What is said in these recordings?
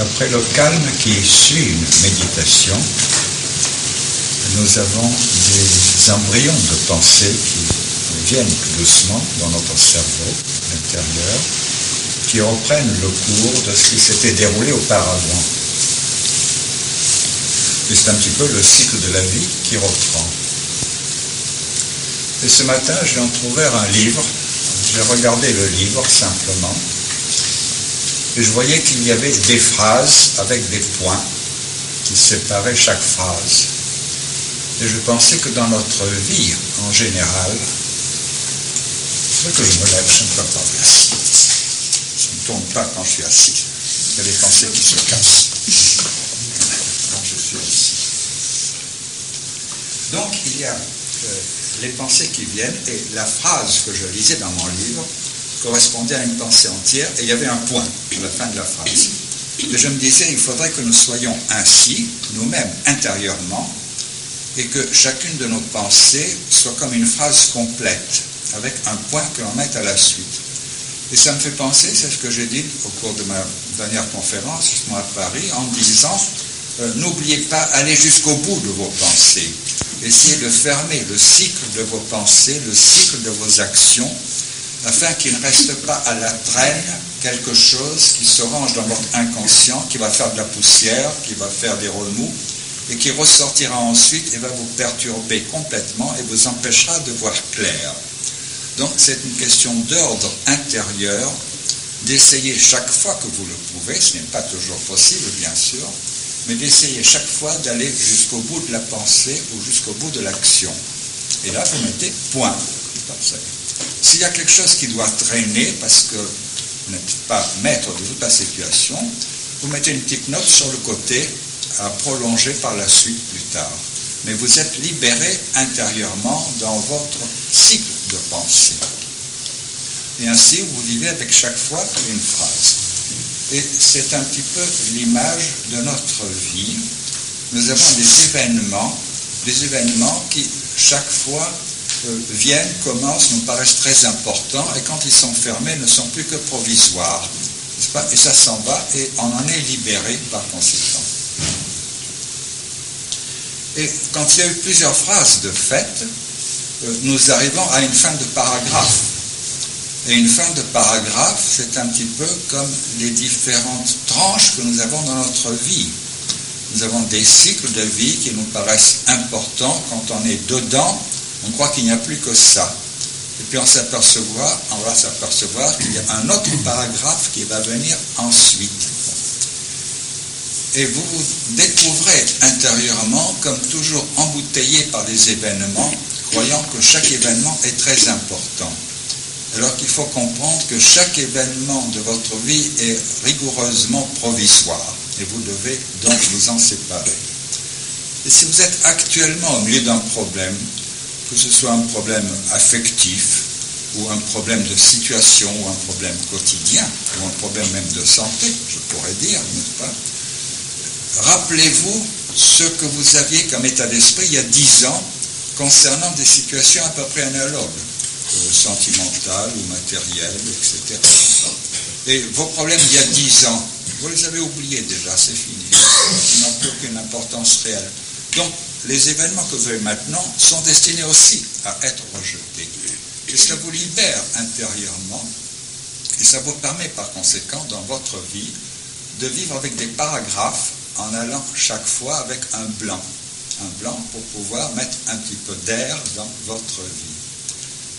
Après le calme qui suit une méditation, nous avons des embryons de pensée qui viennent doucement dans notre cerveau intérieur, qui reprennent le cours de ce qui s'était déroulé auparavant. C'est un petit peu le cycle de la vie qui reprend. Et ce matin, j'ai entrouvert un livre. J'ai regardé le livre simplement. Et je voyais qu'il y avait des phrases avec des points qui séparaient chaque phrase. Et je pensais que dans notre vie en général, c'est que je me lève, je ne peux pas assis. Je ne tourne pas quand je suis assis. Il y a des pensées qui se cassent quand je suis assis. Donc il y a euh, les pensées qui viennent et la phrase que je lisais dans mon livre correspondait à une pensée entière et il y avait un point à la fin de la phrase. Et je me disais, il faudrait que nous soyons ainsi, nous-mêmes intérieurement, et que chacune de nos pensées soit comme une phrase complète, avec un point que l'on met à la suite. Et ça me fait penser, c'est ce que j'ai dit au cours de ma dernière conférence, justement à Paris, en disant, euh, n'oubliez pas, allez jusqu'au bout de vos pensées. Essayez de fermer le cycle de vos pensées, le cycle de vos actions, afin qu'il ne reste pas à la traîne quelque chose qui se range dans votre inconscient, qui va faire de la poussière, qui va faire des remous, et qui ressortira ensuite et va vous perturber complètement et vous empêchera de voir clair. Donc c'est une question d'ordre intérieur, d'essayer chaque fois que vous le pouvez, ce n'est pas toujours possible bien sûr, mais d'essayer chaque fois d'aller jusqu'au bout de la pensée ou jusqu'au bout de l'action. Et là, vous mettez point. S'il y a quelque chose qui doit traîner parce que vous n'êtes pas maître de toute la situation, vous mettez une petite note sur le côté à prolonger par la suite plus tard. Mais vous êtes libéré intérieurement dans votre cycle de pensée. Et ainsi, vous vivez avec chaque fois une phrase. Et c'est un petit peu l'image de notre vie. Nous avons des événements, des événements qui, chaque fois, viennent, commencent, nous paraissent très importants, et quand ils sont fermés, ne sont plus que provisoires. Et ça s'en va, et on en est libéré par conséquent. Et quand il y a eu plusieurs phrases de fait, euh, nous arrivons à une fin de paragraphe. Et une fin de paragraphe, c'est un petit peu comme les différentes tranches que nous avons dans notre vie. Nous avons des cycles de vie qui nous paraissent importants. Quand on est dedans, on croit qu'il n'y a plus que ça. Et puis on va s'apercevoir qu'il y a un autre paragraphe qui va venir ensuite. Et vous vous découvrez intérieurement comme toujours embouteillé par des événements, croyant que chaque événement est très important alors qu'il faut comprendre que chaque événement de votre vie est rigoureusement provisoire et vous devez donc vous en séparer. Et si vous êtes actuellement au milieu d'un problème, que ce soit un problème affectif ou un problème de situation ou un problème quotidien ou un problème même de santé, je pourrais dire, n'est-ce pas? Rappelez-vous ce que vous aviez comme état d'esprit il y a dix ans concernant des situations à peu près analogues sentimentales ou matérielles, etc. Et vos problèmes d'il y a dix ans, vous les avez oubliés déjà, c'est fini. Ils n'ont plus aucune importance réelle. Donc, les événements que vous avez maintenant sont destinés aussi à être rejetés. Et ça vous libère intérieurement et ça vous permet par conséquent dans votre vie de vivre avec des paragraphes en allant chaque fois avec un blanc. Un blanc pour pouvoir mettre un petit peu d'air dans votre vie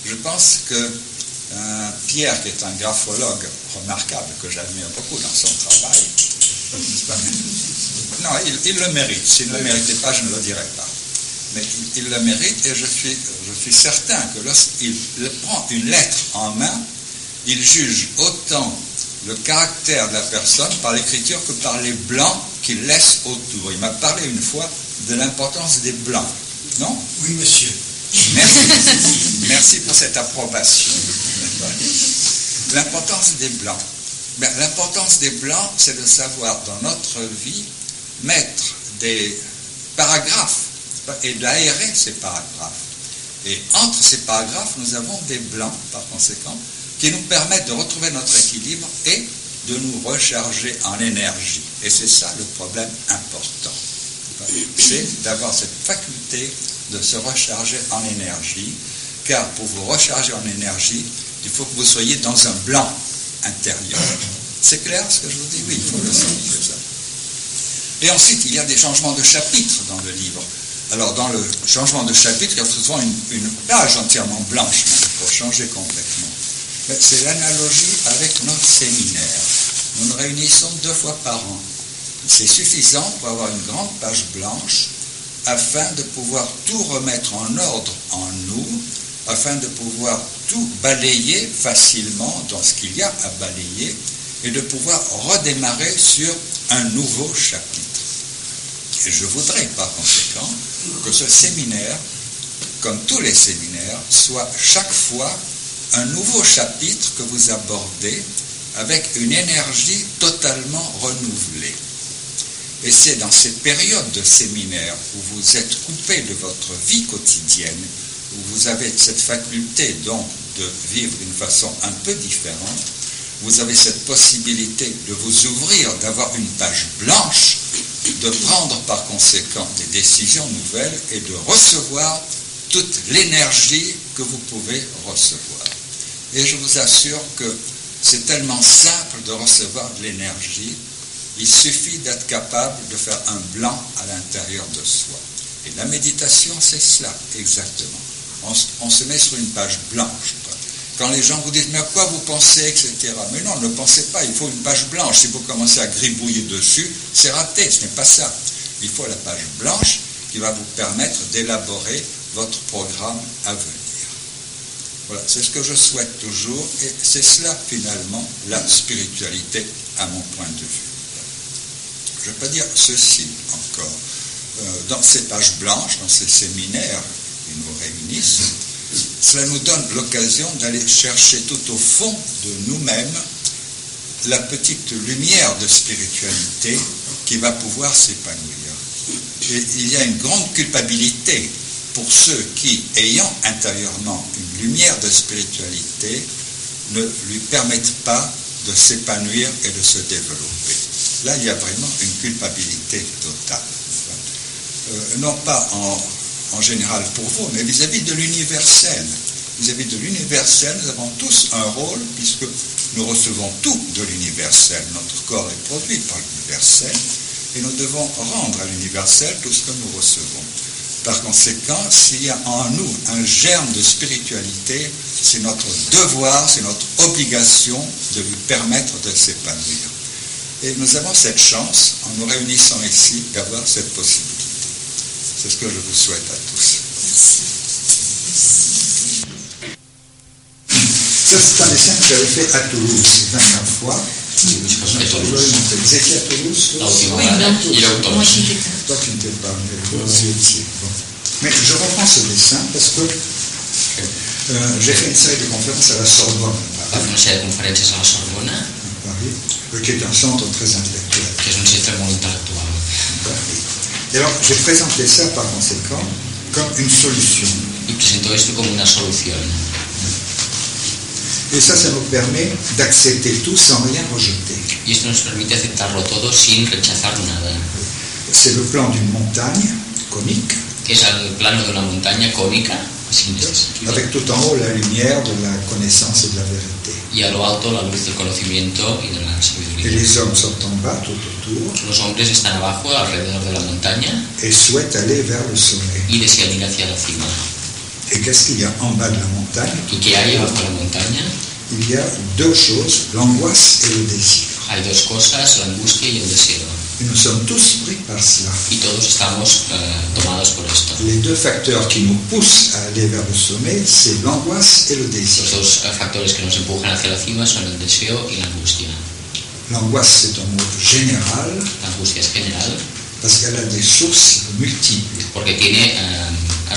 je pense que euh, Pierre, qui est un graphologue remarquable, que j'admire beaucoup dans son travail, non, il, le mérite. S'il ne le méritait pas, je ne le dirais pas. Mais il, le mérite et je suis, je suis certain que lorsqu'il prend une lettre en main, il juge autant le caractère de la personne par l'écriture que par les blancs qu'il laisse autour. Il m'a parlé une fois de l'importance des blancs. Non? Oui, monsieur. Merci. Merci pour cette approbation. L'importance des blancs. Ben, l'importance des blancs, c'est de savoir dans notre vie mettre des paragraphes et d'aérer ces paragraphes. Et entre ces paragraphes, nous avons des blancs, par conséquent, qui nous permettent de retrouver notre équilibre et de nous recharger en énergie. Et c'est ça le problème important. C'est d'avoir cette faculté de se recharger en énergie, car pour vous recharger en énergie, il faut que vous soyez dans un blanc intérieur. C'est clair ce que je vous dis? Oui, il faut le sentir. Et ensuite, il y a des changements de chapitre dans le livre. Alors, dans le changement de chapitre, il y a souvent une, une page entièrement blanche pour changer complètement. C'est l'analogie avec notre séminaire. Nous nous réunissons deux fois par an. C'est suffisant pour avoir une grande page blanche afin de pouvoir tout remettre en ordre en nous, afin de pouvoir tout balayer facilement dans ce qu'il y a à balayer et de pouvoir redémarrer sur un nouveau chapitre. Et je voudrais par conséquent que ce séminaire, comme tous les séminaires, soit chaque fois un nouveau chapitre que vous abordez avec une énergie totalement renouvelée. Et c'est dans ces périodes de séminaire où vous êtes coupé de votre vie quotidienne, où vous avez cette faculté donc de vivre d'une façon un peu différente, vous avez cette possibilité de vous ouvrir, d'avoir une page blanche, de prendre par conséquent des décisions nouvelles et de recevoir toute l'énergie que vous pouvez recevoir. Et je vous assure que c'est tellement simple de recevoir de l'énergie, il suffit d'être capable de faire un blanc à l'intérieur de soi. Et la méditation, c'est cela, exactement. On, se met sur une page blanche. Quand les gens vous disent, mais à quoi vous pensez, etc. Mais non, ne pensez pas, il faut une page blanche. Si vous commencez à gribouiller dessus, c'est raté, ce n'est pas ça. Il faut la page blanche qui va vous permettre d'élaborer votre programme à venir. Voilà, c'est ce que je souhaite toujours, et c'est cela finalement la spiritualité à mon point de vue. Je peux dire ceci encore. Euh, dans ces pages blanches, dans ces séminaires qui nous réunissent, cela nous donne l'occasion d'aller chercher tout au fond de nous-mêmes la petite lumière de spiritualité qui va pouvoir s'épanouir. Et il y a une grande culpabilité pour ceux qui, ayant intérieurement une lumière de spiritualité, ne lui permettent pas de s'épanouir et de se développer. Là, il y a vraiment une culpabilité totale. Euh, non pas en, général pour vous, mais vis-à-vis de l'universel. Vis-à-vis de l'universel, nous avons tous un rôle, puisque nous recevons tout de l'universel. Notre corps est produit par l'universel, et nous devons rendre à l'universel tout ce que nous recevons. Par conséquent, s'il y a en nous un germe de spiritualité, c'est notre devoir, c'est notre obligation de lui permettre de s'épanouir. Et nous avons cette chance, en nous réunissant ici, d'avoir cette possibilité. C'est ce que je vous souhaite à tous. Ça, c'est un dessin que j'avais fait à Toulouse la dernière fois. Vous étiez à Toulouse Oui, moi j'y Toi, tu n'étais pas, mais Mais je reprends ce dessin parce que euh, j'ai fait une série de conférences à la Sorbonne. Fer una sèrie de conferències a la Sorbona. À Paris, qui est un centre très intellectuel. Que és un centre molt intel·lectual. Et alors, j'ai présenté ça par conséquent comme une solution. Et ça, ça nous permet d'accepter tout sans rien rejeter. Y esto nos permite aceptarlo todo sin rechazar nada. C'est le plan d'une montagne conique. Que es el plano de una montaña cónica. Avec tout en haut la lumière de la connaissance et de la vérité. Y a lo alto la luz del conocimiento y de la sabiduría. Et les hommes sont en bas tout autour. Los hombres están abajo alrededor de la montaña. Et souhaitent aller vers le sommet. Y desean ir hacia la cima. Et qu'est-ce qu'il y a en bas de la montagne? ¿Y qué hay abajo de la montaña? Il y a deux choses, l'angoisse et le désir. Hay dos cosas, la angustia y el deseo. Et nous sommes tous pris par cela. Y todos estamos tomados por esto. Les deux facteurs qui nous poussent à aller vers le sommet, c'est l'angoisse et le désir. Los dos factores que nos empujan hacia la cima son el deseo y la angustia. L'angoisse, c'est un mot général. Es general. Parce qu'elle a des sources multiples. Porque tiene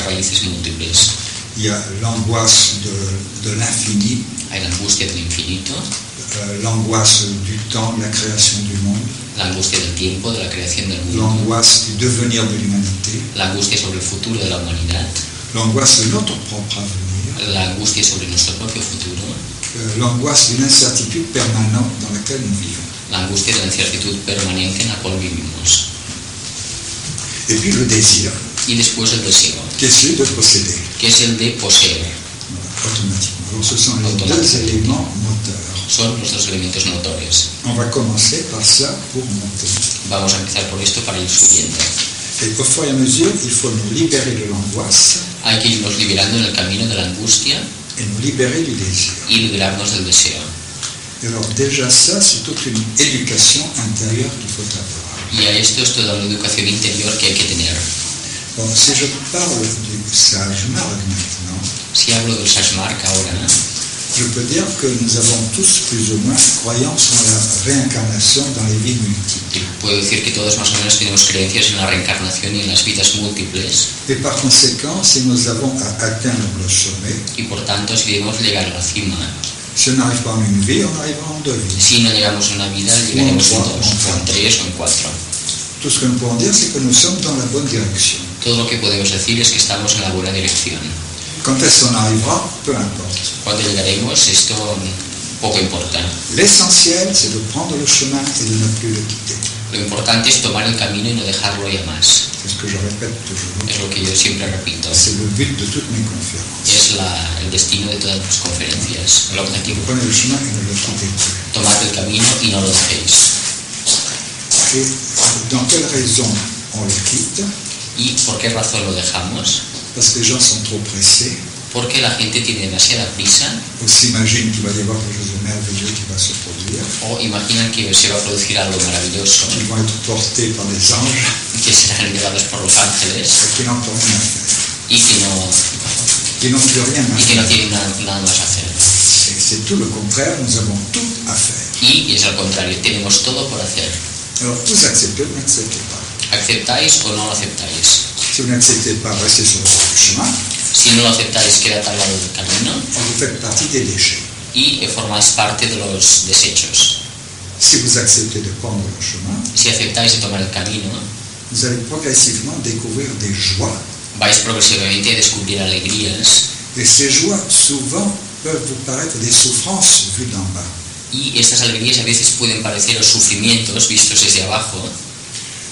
raíces múltiples. Il y a l'angoisse de, de l'infini. Hay la angustia del infinito. Euh, l'angoisse du temps, de la création du monde. La angustia del tiempo, de la creación del mundo. L'angoisse du devenir de l'humanité. La angustia sobre el futuro de la humanidad. L'angoisse de notre propre avenir. La angustia sobre nuestro propio futuro. euh, l'angoisse d'une incertitude permanente dans laquelle nous vivons. la angustia de la incertidumbre permanente en la cual vivimos. Et puis le désir, Y después el deseo, qui est celui de posséder, que es el de poseer. voilà, automatiquement. Alors ce sont les deux éléments moteurs. Son dos elementos motores. On va commencer par ça pour monter. Vamos a empezar por esto para ir subiendo. Et au fur et à mesure, il faut nous libérer de l'angoisse Hay que irnos liberando en el camino de la angustia et nous libérer du désir. y liberarnos del deseo. Et alors déjà ça, c'est toute une éducation intérieure qu'il faut avoir. Y a esto es toda una educación interior que hay que tener. Bon, si je parle du sage Marc maintenant, Si hablo del ahora, je peux dire que nous avons tous plus ou moins croyance en la réincarnation dans les vies multiples. puedo decir que todos más o menos tenemos creencias en la reencarnación y en las vidas múltiples Et par conséquent, si nous avons à atteindre le sommet, y por tanto si debemos llegar a la cima, si on n'arrive pas en une vie, on arrivera en deux vies. si no llegamos a una vida, llegaremos en dos, en tres o en cuatro. Tout ce que nous pouvons dire, c'est que nous sommes dans la bonne direction. Todo lo que podemos decir es que estamos en la buena dirección. Arrivera, peu importe. Cuando llegaremos, esto poco importa. L'essentiel, c'est de prendre le chemin et de ne plus le quitter. Lo importante es tomar el camino y no dejarlo ya más. C'est ce que je répète toujours. Es lo que yo siempre repito. C'est le but de toutes mes conférences. Es la- el destino de todas mis conferencias. El objetivo. Prenez le chemin et ne le quittez plus. Tomad el camino y no lo dejéis. Et dans quelle raison on le quitte ¿Y por qué razón lo dejamos? Parce que les gens sont trop pressés. Porque la gente tiene demasiada prisa On s'imagine qu'il va y avoir quelque chose de merveilleux qui va se produire. o imaginan que se va a producir algo maravilloso, Ils vont être portés par des anges que serán liberados por los ángeles et qui n'ont plus rien à faire. y que no, Qui n'ont plus rien à y que no faire. tienen nada, más a hacer. C'est tout le contraire, nous avons tout à faire. Y es al contrario, tenemos todo por hacer. Alors vous acceptez ou n'acceptez pas? ¿Aceptáis o no lo aceptáis? Si vous n'acceptez pas, restez sur le chemin Si no lo aceptáis, quedad al lado del camino et vous faites partie des déchets. y formáis parte de los desechos. Si vous acceptez de prendre le chemin, Si aceptáis de tomar el camino, vous allez progressivement découvrir des joies. vais progresivamente a descubrir alegrías Et ces joies, souvent, peuvent vous paraître des souffrances vues d'en bas. y estas alegrías a veces pueden pareceros sufrimientos vistos desde abajo.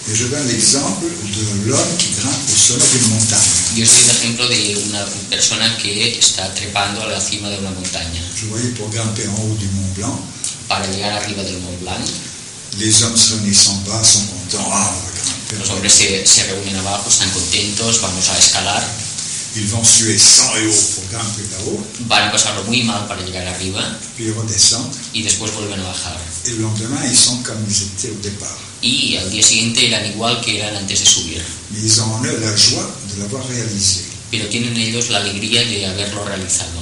Et je donne l'exemple de l'homme qui grimpe au sommet d'une montagne. Yo os doy un ejemplo de una persona que está trepando a la cima de una montaña. Je voyais pour grimper en haut du Mont Blanc, Para llegar arriba del Mont Blanc, les hommes se réunissent en bas, sont contents. Ah, on va grimper. los hombres se, se reúnen abajo, están contentos, vamos a escalar, Ils vont suer sang et eau pour grimper là-haut, van a pasarlo muy mal para llegar arriba puis ils redescendent. y después vuelven a bajar. Et le lendemain, ils sont comme ils étaient au départ. Y al día siguiente eran igual que eran antes de subir, Mais ils ont en eux la joie de l'avoir réalisé. pero tienen ellos la alegría de haberlo realizado.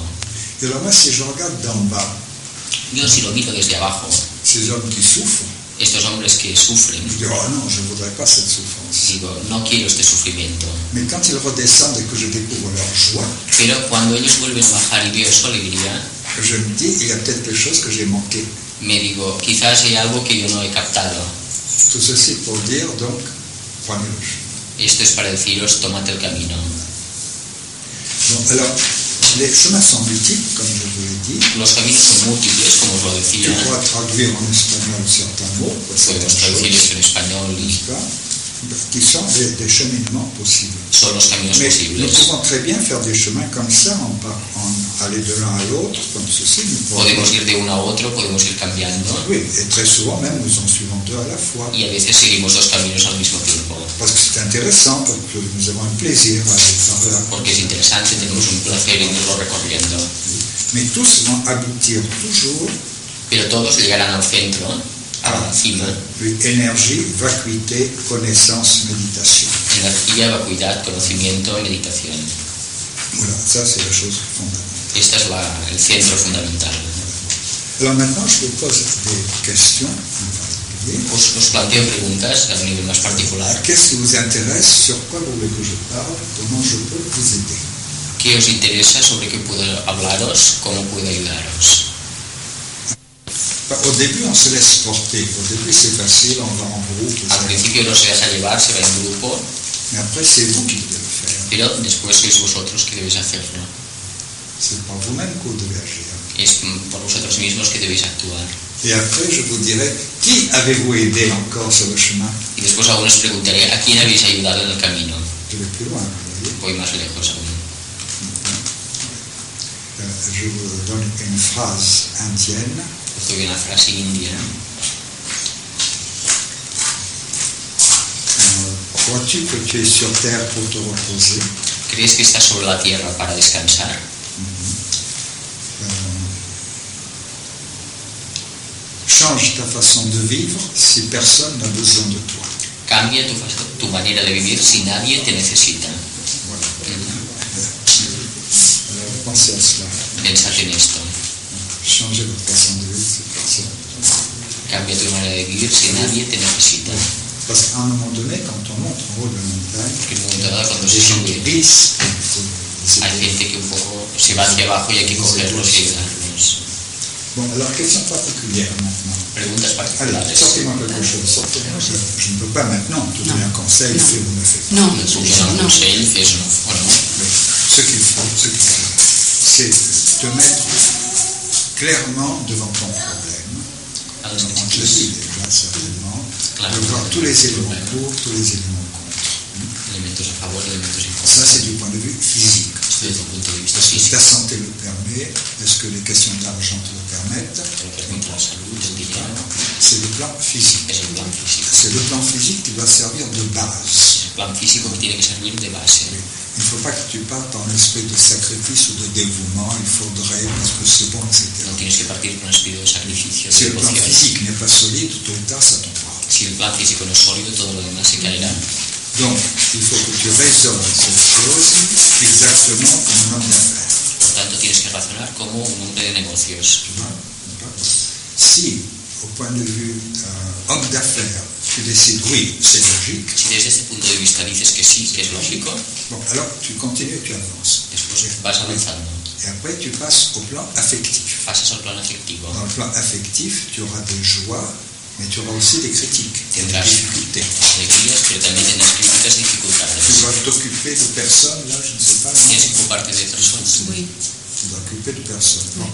Et alors moi, si je regarde d'en bas, Yo si lo miro desde abajo, ces hommes qui souffrent, estos hombres que sufren, je dis, oh non, je ne voudrais pas cette souffrance. digo, no quiero este sufrimiento. Mais quand ils redescendent et que je découvre leur joie, Pero cuando ellos vuelven a bajar y veo su alegría, je me dis, il y a peut-être quelque chose que j'ai manqué. me digo, quizás hay algo que yo no he captado. Tout ceci pour dire, donc. Esto es para deciros, tomad el camino. Bon, alors, les chemins sont multiples, comme je vous l'ai dit. Los caminos son múltiples, como os lo Tu decía. pourras traduire en espagnol certains mots, pour certaines Podemos traducir esto en español y qui sont des, des cheminements possibles. son los caminos Mais nous pouvons très bien faire des chemins comme ça, en, en aller de l'un à l'autre, comme ceci. Nous pouvons- Podemos ir de uno a otro, podemos ir cambiando Oui, et très souvent même nous en suivons deux à la fois. y a veces seguimos dos caminos al mismo tiempo. Parce que c'est intéressant, parce que nous avons un plaisir à aller par là. Porque es interesante, tenemos un placer en irlo recorriendo. Mais tous vont aboutir toujours Pero todos llegarán al centro, a la cima. Puis énergie, vacuité, connaissance, méditation. Energía, vacuidad, conocimiento, meditación. Voilà, ça c'est la chose fondamentale. Esta es la- el centro fundamental. Alors maintenant, je vous pose des questions. Os, os planteo preguntas a un nivel más particular. Qu'est-ce qui vous intéresse? Sur quoi vous voulez que je parle? Comment je peux vous aider? ¿Qué os interesa? ¿Sobre qué puedo hablaros? ¿Cómo puedo ayudaros? Bah, Au début, on se laisse porter. Au début, c'est facile, on va en groupe. Al principio no se deja llevar, se va en grupo, Mais après, c'est vous qui devez le faire. pero después sois vosotros que debéis hacerlo. C'est par vous-même que vous devez agir. Es por vosotros mismos que debéis actuar. Et après, je vous dirai, qui avez-vous aidé encore sur le chemin? Y después aún os preguntaré a quién habéis ayudado en el camino? Je vais plus loin. Voy más lejos aún. Euh, Je vous donne une phrase indienne. Doy una frase india. Que ¿Crees que estás sobre la tierra para descansar? Change ta façon de vivre si personne n'a besoin de toi. Cambia tu, tu manera de vivir si nadie te necesita. Voilà. Ujú. Alors, pensez à cela. Pensad en esto. Changez votre façon de vivre. Cambia tu manera de vivir si nadie te necesita. Parce qu'à un moment donné, quand on monte en haut de la montagne, dado cuando se gens qui sube hay gente que un poco se va hacia abajo y hay que cogerlos y ayudarlos. Bon, alors question particulière maintenant. Preguntas Allez, particulares. sortez-moi quelque chose. Sortez-moi. Je, je ne peux pas maintenant te donner un conseil, Non. fais ou ne fais pas. Non, No puc donar un non. consell, fes o no, o no? Mais ce qu'il faut, ce qu'il faut, c'est te mettre clairement devant ton problème. A los que On te déjà, certainement. De voir tous les éléments pour, tous les éléments contre. Ça, c'est du point de vue physique. Est-ce que ta santé le permet? Est-ce que les questions d'argent te le permettent la C'est le plan physique. C'est le plan physique qui doit servir de base. Físico que tiene que servir de base. Il ne faut pas que tu partes en esprit de sacrifice ou de dévouement, il faudrait, parce que c'est bon, etc. No tienes que partir con un espíritu de sacrificio, Si de le plan physique n'est pas solide, tôt ou tard, ça tombera. Si el plan físico no es sólido, todo lo demás se caerá. Donc, il faut que tu raisonnes cette chose exactement comme un homme d'affaires. Por tanto, tienes que razonar como un hombre de negocios. Si, au point de vue euh, homme d'affaires, tu décides oui, c'est logique, Si desde este punto de vista dices que sí, que es lógico, bon, alors tu continues, tu avances. después vas avanzando. Et après, tu passes au plan affectif. Pasas al plan afectivo. Dans le plan affectif, tu auras des joies, mais tu auras aussi des critiques, des Tendrás difficultés. alegrías, pero también tendrás críticas y Tu dois t'occuper de personnes, là, je ne sais pas, Tienes que non ocuparte de personas. Oui. tu dois t'occuper de personnes. Bon.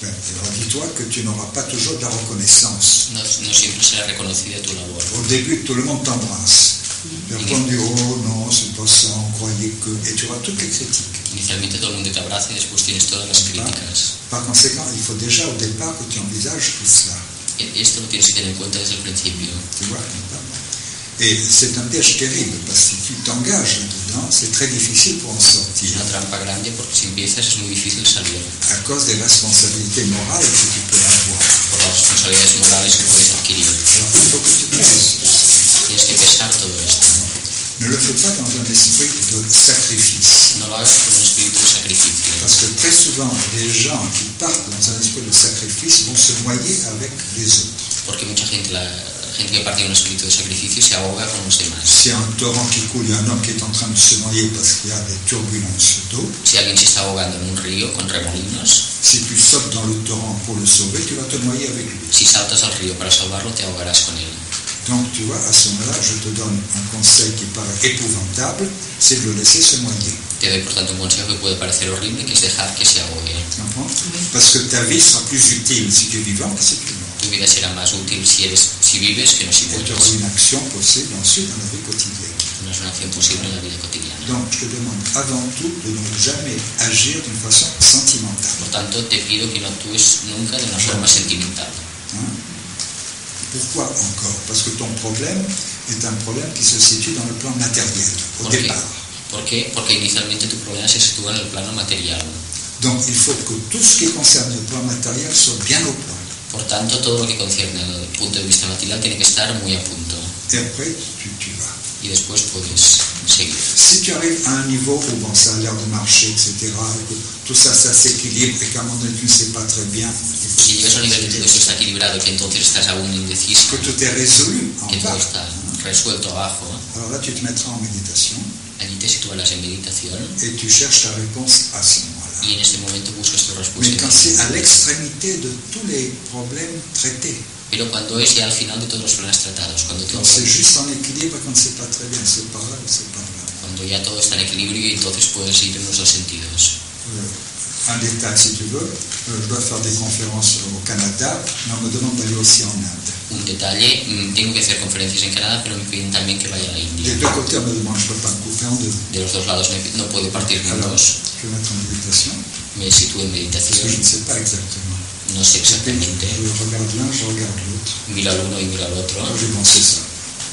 Ben, alors dis-toi que tu n'auras pas toujours de la reconnaissance. No, no siempre será reconocida tu labor. Au début, tout le monde t'embrasse. On dit, oh non, c'est pas ça, on croyait que... Et tu auras toutes les critiques. Inicialmente todo el mundo te abraza y después tienes todas las críticas. Par conséquent, il faut déjà au départ que tu envisages tout cela. E- Esto lo tienes que tener en cuenta desde el principio. Tu vois n'est-ce pas? Et c'est un piège terrible, parce que si tu t'engages là-dedans, c'est très difficile pour en sortir, una trampa grande porque si empiezas es muy difícil salir à cause des responsabilités morales que tu peux avoir. por las responsabilidades morales que puedes adquirir. Alors, il faut que tu esto. Ne le fais pas dans un esprit de sacrifice. No lo hagas con un espíritu de sacrificio. Parce que très souvent, les gens qui partent dans un esprit de sacrifice vont se noyer avec les autres. Porque mucha gente, la gente que parte de un espíritu de sacrificio se ahoga con los demás. S'il y a un torrent qui coule, il y a un homme qui est en train de se noyer parce qu'il y a des turbulences d'eau. Si alguien se está ahogando en un río con remolinos, Si tu sautes dans le torrent pour le sauver, tu vas te noyer avec lui. si saltas al río para salvarlo te ahogarás con él. Donc, tu vois, à ce moment-là, je te donne un conseil qui paraît épouvantable, c'est de le laisser se noyer. Te doy por tanto un consejo que puede parecer horrible, que es dejar que se ahogue. Tu comprends? Oui. Parce que ta vie sera plus utile si tu es vivant que si tu es. Tu vida será más útil si, eres, si vives que no si Et tu mueres. une action possible ensuite dans la vie quotidienne. No es una acción posible en la vida cotidiana. Donc, je te demande avant tout de ne jamais agir d'une façon sentimentale. Por tanto, te pido que no actúes nunca de una forma sentimental. hein? Pourquoi encore? Parce que ton problème est un problème qui se situe dans le plan matériel, au ¿Por qué? départ. ¿Por qué? Porque inicialmente tu problema se sitúa en el plano material. Donc, il faut que tout ce qui concerne le plan matériel soit bien au point. Por tanto, todo lo que concierne al punto de vista material tiene que estar muy a punto. Et après, tu, tu vas. Y después puedes seguir. Si tu arrives un niveau où bon, ça a l'air de marcher, etc., et que tout ça, ça s'équilibre et qu'à un moment donné, tu ne sais pas très bien, Si llegas a un nivel todo eso está equilibrado, que entonces estás aún indeciso, que tout est résolu en que todo está resuelto abajo, Alors là, tu te mettras en méditation allí te situarás en meditación et tu cherches ta réponse à ce. Y en este momento buscas tu Mais respuesta. quand c'est à l'extrémité de tous les problèmes traités, Pero cuando es ya al final de todos los problemas tratados, cuando todo, quand c'est juste en équilibre ne sait pas très bien, c'est par là c'est par là. cuando ya todo está en equilibrio y entonces puedes ir en los dos sentidos. Euh, un détail si tu veux. Euh, je dois faire des conférences au Canada, mais on me demande d'aller aussi en Inde. Un detalle, mm, tengo que hacer conferencias en Canadá, pero me piden también que vaya a la India. Des deux côtés, on me demande, je ne peux pas me couper en deux. De los dos lados me- no puedo partirme en Alors, dos. je vais mettre en méditation, Me sitúo en parce que je meditación, ne sais pas exactement. no? Sé Je exactamente. regarde l'un, je regarde l'autre. Miro al uno y miro al otro Moi, j'ai pensé ça.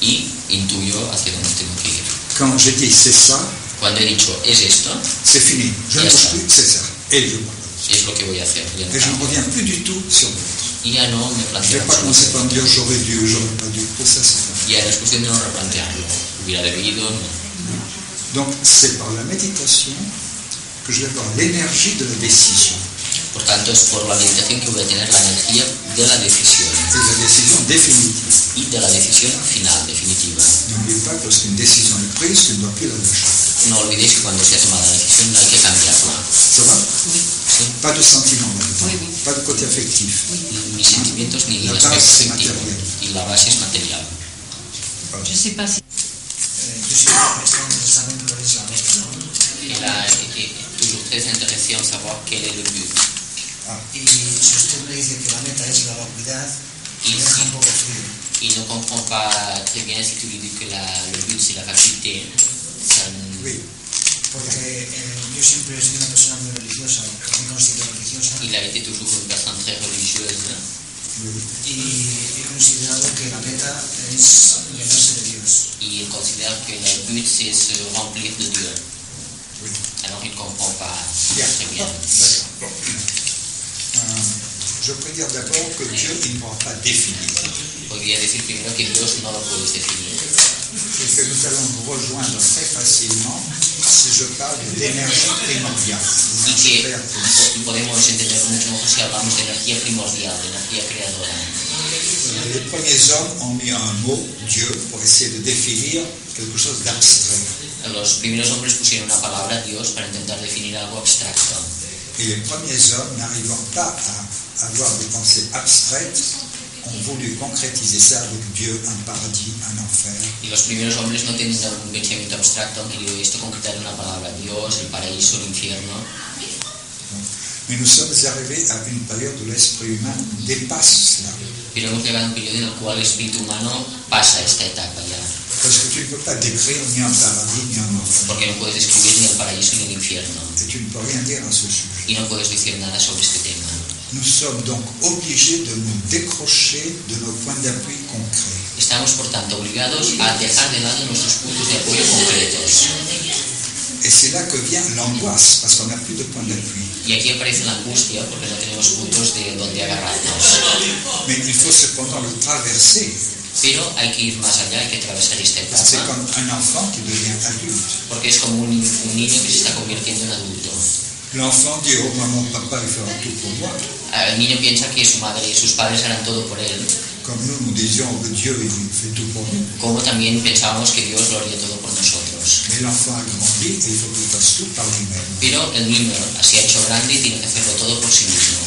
y intuyo hacia dónde tengo que ir. Quand j'ai dit c'est ça, Cuando he dicho es esto, c'est fini. Je ne Ya bouge está. plus, c'est ça. Et je vois. es lo que voy a hacer. Ya no Y ya no me planteo dire j'aurais dû, j'aurais pas dû. Tout ça, c'est pas. Ya es cuestión de no replantearlo. Hubiera debido, no? Donc, c'est par la méditation que je vais avoir l'énergie de la décision. Por tanto, es por la meditación que voy a tener la energía de la decisión Et la décision définitive. y de la decisión final, definitiva. Que la. No olvidéis que cuando se ha tomado la decisión no hay que cambiarla. Ça va Sí. Pas de sentiment. Oui, oui. Pas de côté affectif. Ni sentimientos ni La aspecto base es material. Y la base es material. Je ne sais pas si. yo siempre presto interesante por eso, a veces, ¿no? Et là, est est toujours très intéressant de savoir quel est le but. Y si usted me dice que la meta es la vacuidad, Y me un poco frío. il ne comprend pas très bien si tu lui dis que la- le but c'est la ça n- Oui. Porque eh, yo siempre soy una persona muy religiosa, me considero religiosa, il a été toujours une personne très religieuse y he considerado que la meta es llenarse de Dios. et il considère que le but c'est se remplir de Dieu. Oui. Alors il ne comprend pas Bien. très bien. Je peux dire d'abord que Dieu, il ne pourra pas définir. Podría decir primero que Dios no lo puedes definir. Et que nous allons nous rejoindre très facilement si je parle d'énergie primordiale. y que podemos entenderlo mucho mejor si hablamos de energía primordial, de energía creadora. Les premiers hommes ont mis un mot, Dieu, pour essayer de définir quelque chose d'abstrait. Los primeros hombres pusieron una palabra Dios para intentar definir algo abstracto. Et les premiers hommes, n'arrivant pas à avoir des pensées abstraites, ont voulu concrétiser ça avec Dieu, un paradis, un enfer. Y los primeros hombres no teniendo un pensamiento abstracto han querido esto concretar en una palabra Dios, el paraíso, el infierno. Mais nous sommes arrivés à une période où l'esprit humain dépasse cela. Pero hemos llegado a un periodo en el cual el espíritu humano pasa esta etapa ya. Parce que tu ne peux pas décrire ni un paradis ni un enfer. Porque no puedes describir ni el paraíso ni el infierno. Et tu ne peux rien dire à ce sujet. Y no puedes decir nada sobre este tema. Nous sommes donc obligés de nous décrocher de nos points d'appui concrets. Estamos, por tanto, obligados a dejar de lado nuestros puntos de apoyo concretos. Et c'est là que vient l'angoisse, parce qu'on n'a plus de point d'appui. Y aquí aparece la angustia porque no tenemos puntos de donde agarrarnos. Mais il faut cependant le traverser. Pero hay que ir más allá, hay que atravesar esta Parce que c'est etapa, comme un enfant qui devient adulte. porque es como un, un niño que se está convirtiendo en adulto. L'enfant dit Oh maman, papa, il fera tout pour moi. El niño piensa que su madre y sus padres harán todo por él, Comme nous, nous disions que Dieu, il fait tout pour nous. como también pensábamos que Dios lo haría todo por nosotros. Mais l'enfant a grandi et il faut qu'il fasse tout par lui-même. Pero el niño se ha hecho grande y tiene que hacerlo todo por sí mismo.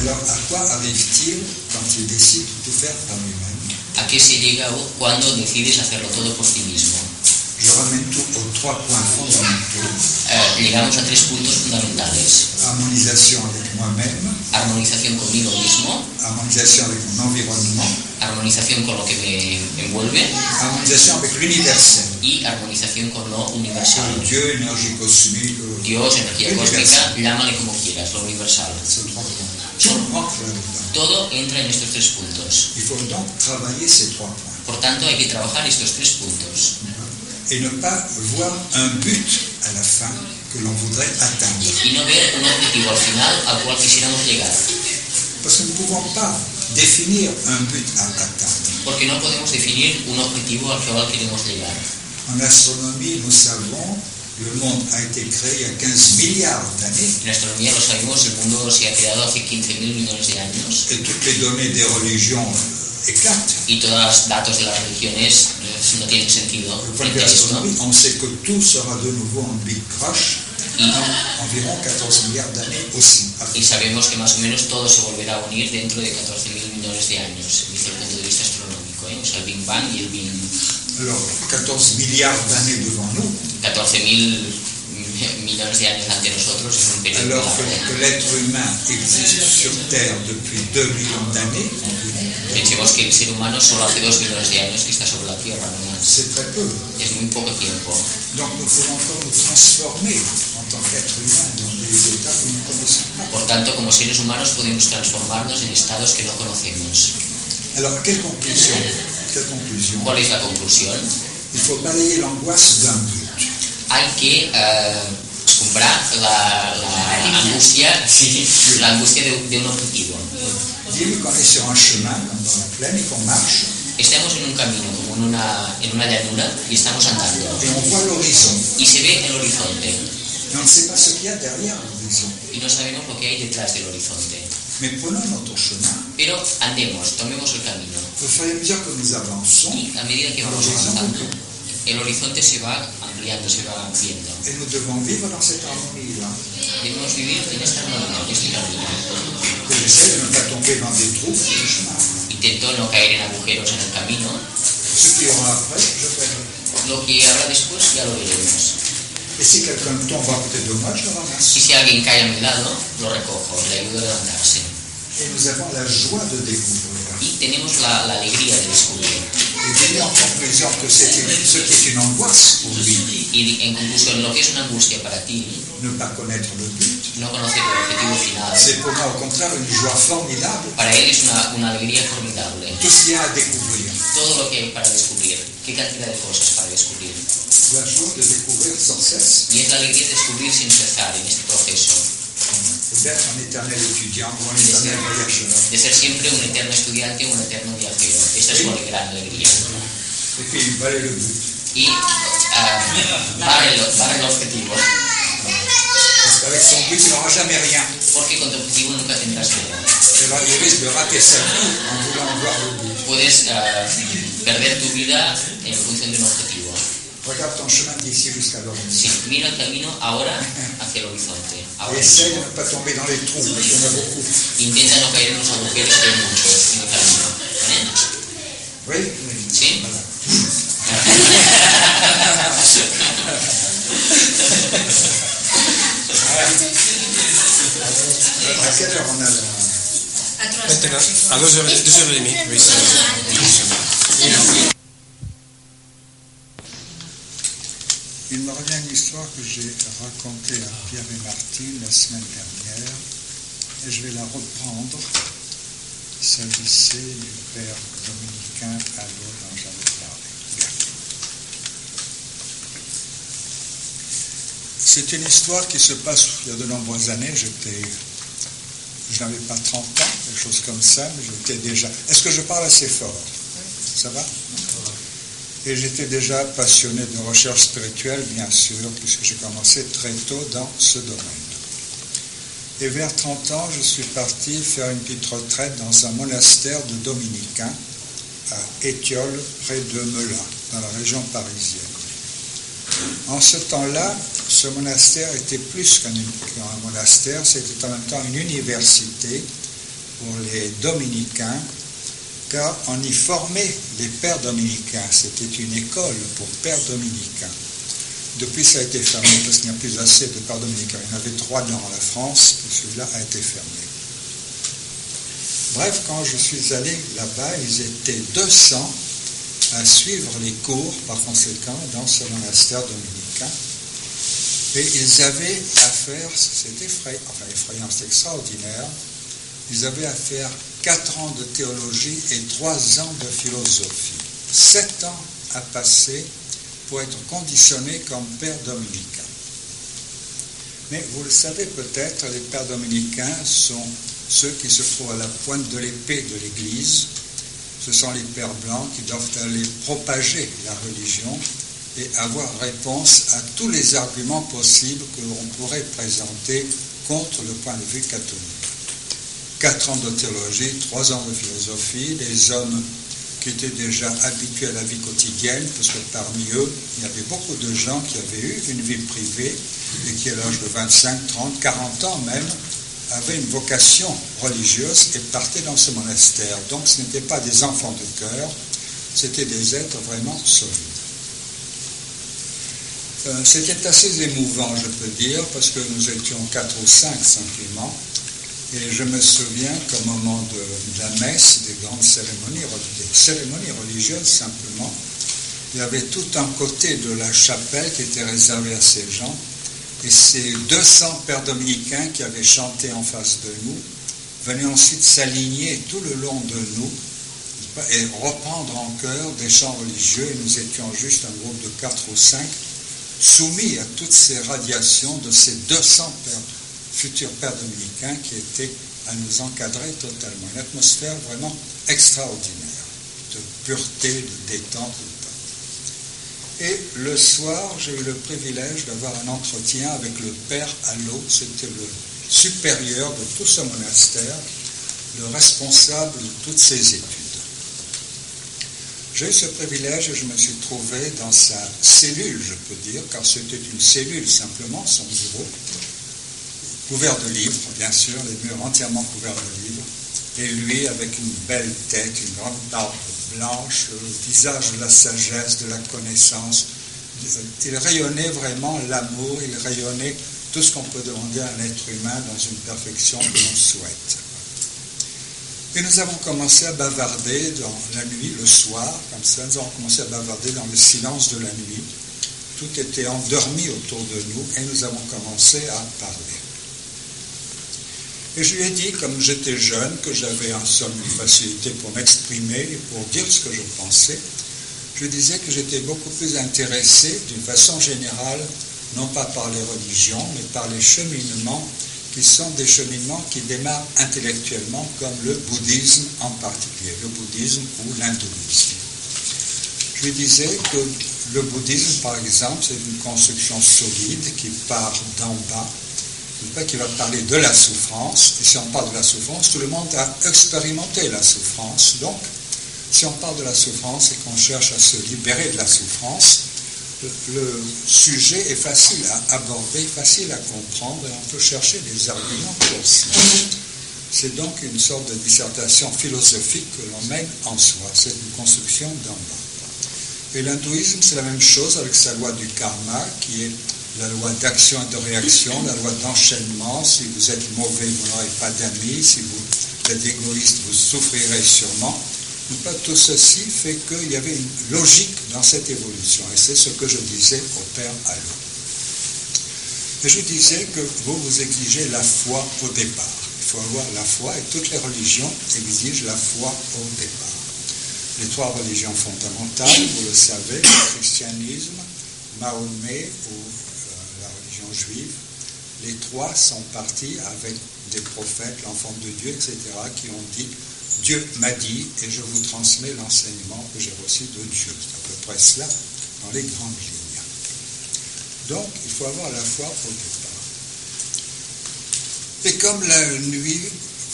Alors, à quoi arrive-t-il quand il décide de tout faire par lui-même ¿A qué se llega cuando decides hacerlo todo por ti mismo? Trois points fondamentaux. Eh, llegamos a tres puntos fundamentales. Harmonisation avec moi-même, Armonización conmigo mismo, harmonisation avec mon environnement, armonización con lo que me envuelve harmonisation avec l'universel. y armonización con lo universal. Dieu, énergie cosmique, Dios, energía cósmica, llámale como quieras, lo universal. Todo entra en estos tres puntos. Por tanto, hay que trabajar estos tres puntos Et ne pas voir un but à la fin que l'on voudrait atteindre. Parce que nous ne pouvons pas définir un but à atteindre. En astronomie, nous savons, le monde a été créé il y a 15 milliards d'années En astronomía lo sabemos, el mundo se ha creado hace 15.000 millones de años et toutes les données des religions. Y todos los datos de las religiones eh, no tienen sentido frente a esto. on sait que tout sera de nouveau en Big Crush Y, dans environ 14 milliards d'années aussi. y sabemos que más o menos todo se volverá a unir dentro de 14.000 millones de años, desde el punto de vista astronómico. ¿eh? O sea, el Big Bang y el Big... Alors, 14 milliards d'années devant nous, 14.000 millones de años ante nosotros es un periodo Alors que, largo. que l'être humain existe sur Terre depuis 2 millions d'années, Pensemos que el ser humano solo hace dos millones de años que está sobre la Tierra, no más. c'est très peu. Es muy poco tiempo. Donc nous pouvons encore nous transformer en tant qu'être humain dans des états que nous ne connaissons pas. Por tanto, como seres humanos podemos transformarnos en estados que no conocemos. Alors quelle conclusion Quelle conclusion ¿Cuál es la conclusión? Il faut balayer l'angoisse d'un but. Hay que eh, comprar la, la angustia, sí, la angustia de, de un objetivo. Dis-lui qu'on est sur un chemin, comme dans la plaine, et qu'on marche, Estamos en un camino, como en una, en una llanura, y estamos andando. et on voit l'horizon. Y se ve el horizonte, Mais on ne sait pas ce qu'il y a derrière l'horizon. y no sabemos lo que hay detrás del horizonte. Mais prenons notre chemin. Pero andemos, tomemos el camino. Au fur et à mesure que nous avançons, Y a medida que vamos avanzando, el horizonte se va ampliando, se va viendo. et nous devons vivre dans cette harmonie-là. Debemos vivir en esta armonía, en este camino. Que j'essaie de ne pas tomber dans des trous sur le chemin. Intento no caer en agujeros en el camino. Ce qui aura après, je verrai. Lo que habrá después ya lo veremos. Et si quelqu'un tombe à côté de moi, je le Y ramasse. si alguien cae a mi lado, lo recojo, le ayudo a levantarse. Et nous avons la joie de découvrir. Y tenemos la, la alegría de descubrir. Et donner en que ce qui est une angoisse pour lui, Y en conclusión, lo que es una angustia para ti, ne pas connaître le but, no conocer el objetivo final. c'est pour moi au contraire une joie formidable. Para él es una, una alegría formidable. Tout ce qu'il y a à découvrir. Todo lo que hay para descubrir. Qué cantidad de cosas para descubrir. La joie de découvrir sans cesse. Y es la alegría de descubrir sin cesar en este proceso. De ser siempre un eterno estudiante un eterno viajero. Esa es su gran alegría. Y ah, el, objetivo. Son but, jamais rien. Porque con tu objetivo nunca tendrás nada. Puedes ah, perder tu vida en función de un objetivo. Regarde ton chemin d'ici jusqu'à l'horizon. Mira el camino ahora hacia el horizonte. Ahora essaye de ne pas tomber dans les trous, parce qu'il y en a beaucoup. Intenta no caer en los agujeros que hay muchos en el camino. Oui Oui. Sí? Voilà. À quelle heure on a là Maintenant, à 2h30, 2h30, oui, c'est Il me revient une histoire que j'ai racontée à Pierre et Martine la semaine dernière, et je vais la reprendre. Il s'agissait du père dominicain à l'eau dont j'avais parlé. C'est une histoire qui se passe il y a de nombreuses années. J'étais, je n'avais pas 30 ans, quelque chose comme ça, mais j'étais déjà. Est-ce que je parle assez fort? Ça va? Et j'étais déjà passionné de recherche spirituelle, bien sûr, puisque j'ai commencé très tôt dans ce domaine. Et vers 30 ans, je suis parti faire une petite retraite dans un monastère de dominicains à Étiole, près de Melun, dans la région parisienne. En ce temps-là, ce monastère était plus qu'un monastère, c'était en même temps une université pour les dominicains car on y formait les pères dominicains. C'était une école pour pères dominicains. Depuis, ça a été fermé parce qu'il n'y a plus assez de pères dominicains. Il y en avait trois dans la France, et celui-là a été fermé. Bref, quand je suis allé là-bas, ils étaient 200 à suivre les cours, par conséquent, dans ce monastère dominicain. Et ils avaient à faire, c'est effrayant, enfin effrayant, c'est extraordinaire, ils avaient à faire 4 ans de théologie et 3 ans de philosophie. 7 ans à passer pour être conditionné comme père dominicain. Mais vous le savez peut-être, les pères dominicains sont ceux qui se trouvent à la pointe de l'épée de l'Église. Ce sont les pères blancs qui doivent aller propager la religion et avoir réponse à tous les arguments possibles que l'on pourrait présenter contre le point de vue catholique. Quatre ans de théologie, trois ans de philosophie, les hommes qui étaient déjà habitués à la vie quotidienne, parce que parmi eux, il y avait beaucoup de gens qui avaient eu une vie privée et qui, à l'âge de 25, 30, 40 ans même, avaient une vocation religieuse et partaient dans ce monastère. Donc ce n'étaient pas des enfants de cœur, c'était des êtres vraiment solides. Euh, c'était assez émouvant, je peux dire, parce que nous étions quatre ou cinq simplement. Et je me souviens qu'au moment de, la messe, des grandes cérémonies, des cérémonies religieuses simplement, il y avait tout un côté de la chapelle qui était réservé à ces gens. Et ces 200 pères dominicains qui avaient chanté en face de nous venaient ensuite s'aligner tout le long de nous et reprendre en chœur des chants religieux. Et nous étions juste un groupe de quatre ou cinq soumis à toutes ces radiations de ces 200 futurs pères dominicains qui étaient à nous encadrer totalement. Une atmosphère vraiment extraordinaire, de pureté, de détente. Et le soir, j'ai eu le privilège d'avoir un entretien avec le père Allo, c'était le supérieur de tout ce monastère, le responsable de toutes ces études. J'ai eu ce privilège et je me suis trouvé dans sa cellule, je peux dire, car c'était une cellule simplement, son bureau, couvert de livres, bien sûr, les murs entièrement couverts de livres, et lui avec une belle tête, une grande barbe blanche, le visage de la sagesse, de la connaissance. Il rayonnait vraiment l'amour, il rayonnait tout ce qu'on peut demander à un être humain dans une perfection que l'on souhaite. Et nous avons commencé à bavarder dans la nuit, le soir, comme ça, nous avons commencé à bavarder dans le silence de la nuit. Tout était endormi autour de nous et nous avons commencé à parler. Et je lui ai dit, comme j'étais jeune, que j'avais en somme une facilité pour m'exprimer et pour dire ce que je pensais. Je disais que j'étais beaucoup plus intéressé, d'une façon générale, non pas par les religions, mais par les cheminements qui sont des cheminements qui démarrent intellectuellement, comme le bouddhisme en particulier, le bouddhisme ou l'hindouisme. Je lui disais que le bouddhisme, par exemple, c'est une construction solide qui part d'en bas, qui va parler de la souffrance. Et si on parle de la souffrance, tout le monde a expérimenté la souffrance. Donc, si on parle de la souffrance et qu'on cherche à se libérer de la souffrance, le sujet est facile à aborder, facile à comprendre, et on peut chercher des arguments pour cela. C'est donc une sorte de dissertation philosophique que l'on mène en soi, c'est une construction d'en bas. Et l'hindouisme, c'est la même chose avec sa loi du karma, qui est la loi d'action et de réaction, la loi d'enchaînement. Si vous êtes mauvais, vous n'aurez pas d'amis. Si vous êtes égoïste, vous souffrirez sûrement tout ceci fait qu'il y avait une logique dans cette évolution. Et c'est ce que je disais au Père Allô. Et je disais que vous vous exigez la foi au départ. Il faut avoir la foi et toutes les religions exigent la foi au départ. Les trois religions fondamentales, vous le savez, le christianisme, Mahomet ou les trois sont partis avec des prophètes, l'enfant de Dieu, etc., qui ont dit Dieu m'a dit et je vous transmets l'enseignement que j'ai reçu de Dieu. C'est à peu près cela dans les grandes lignes. Donc, il faut avoir la foi au départ. Et comme la nuit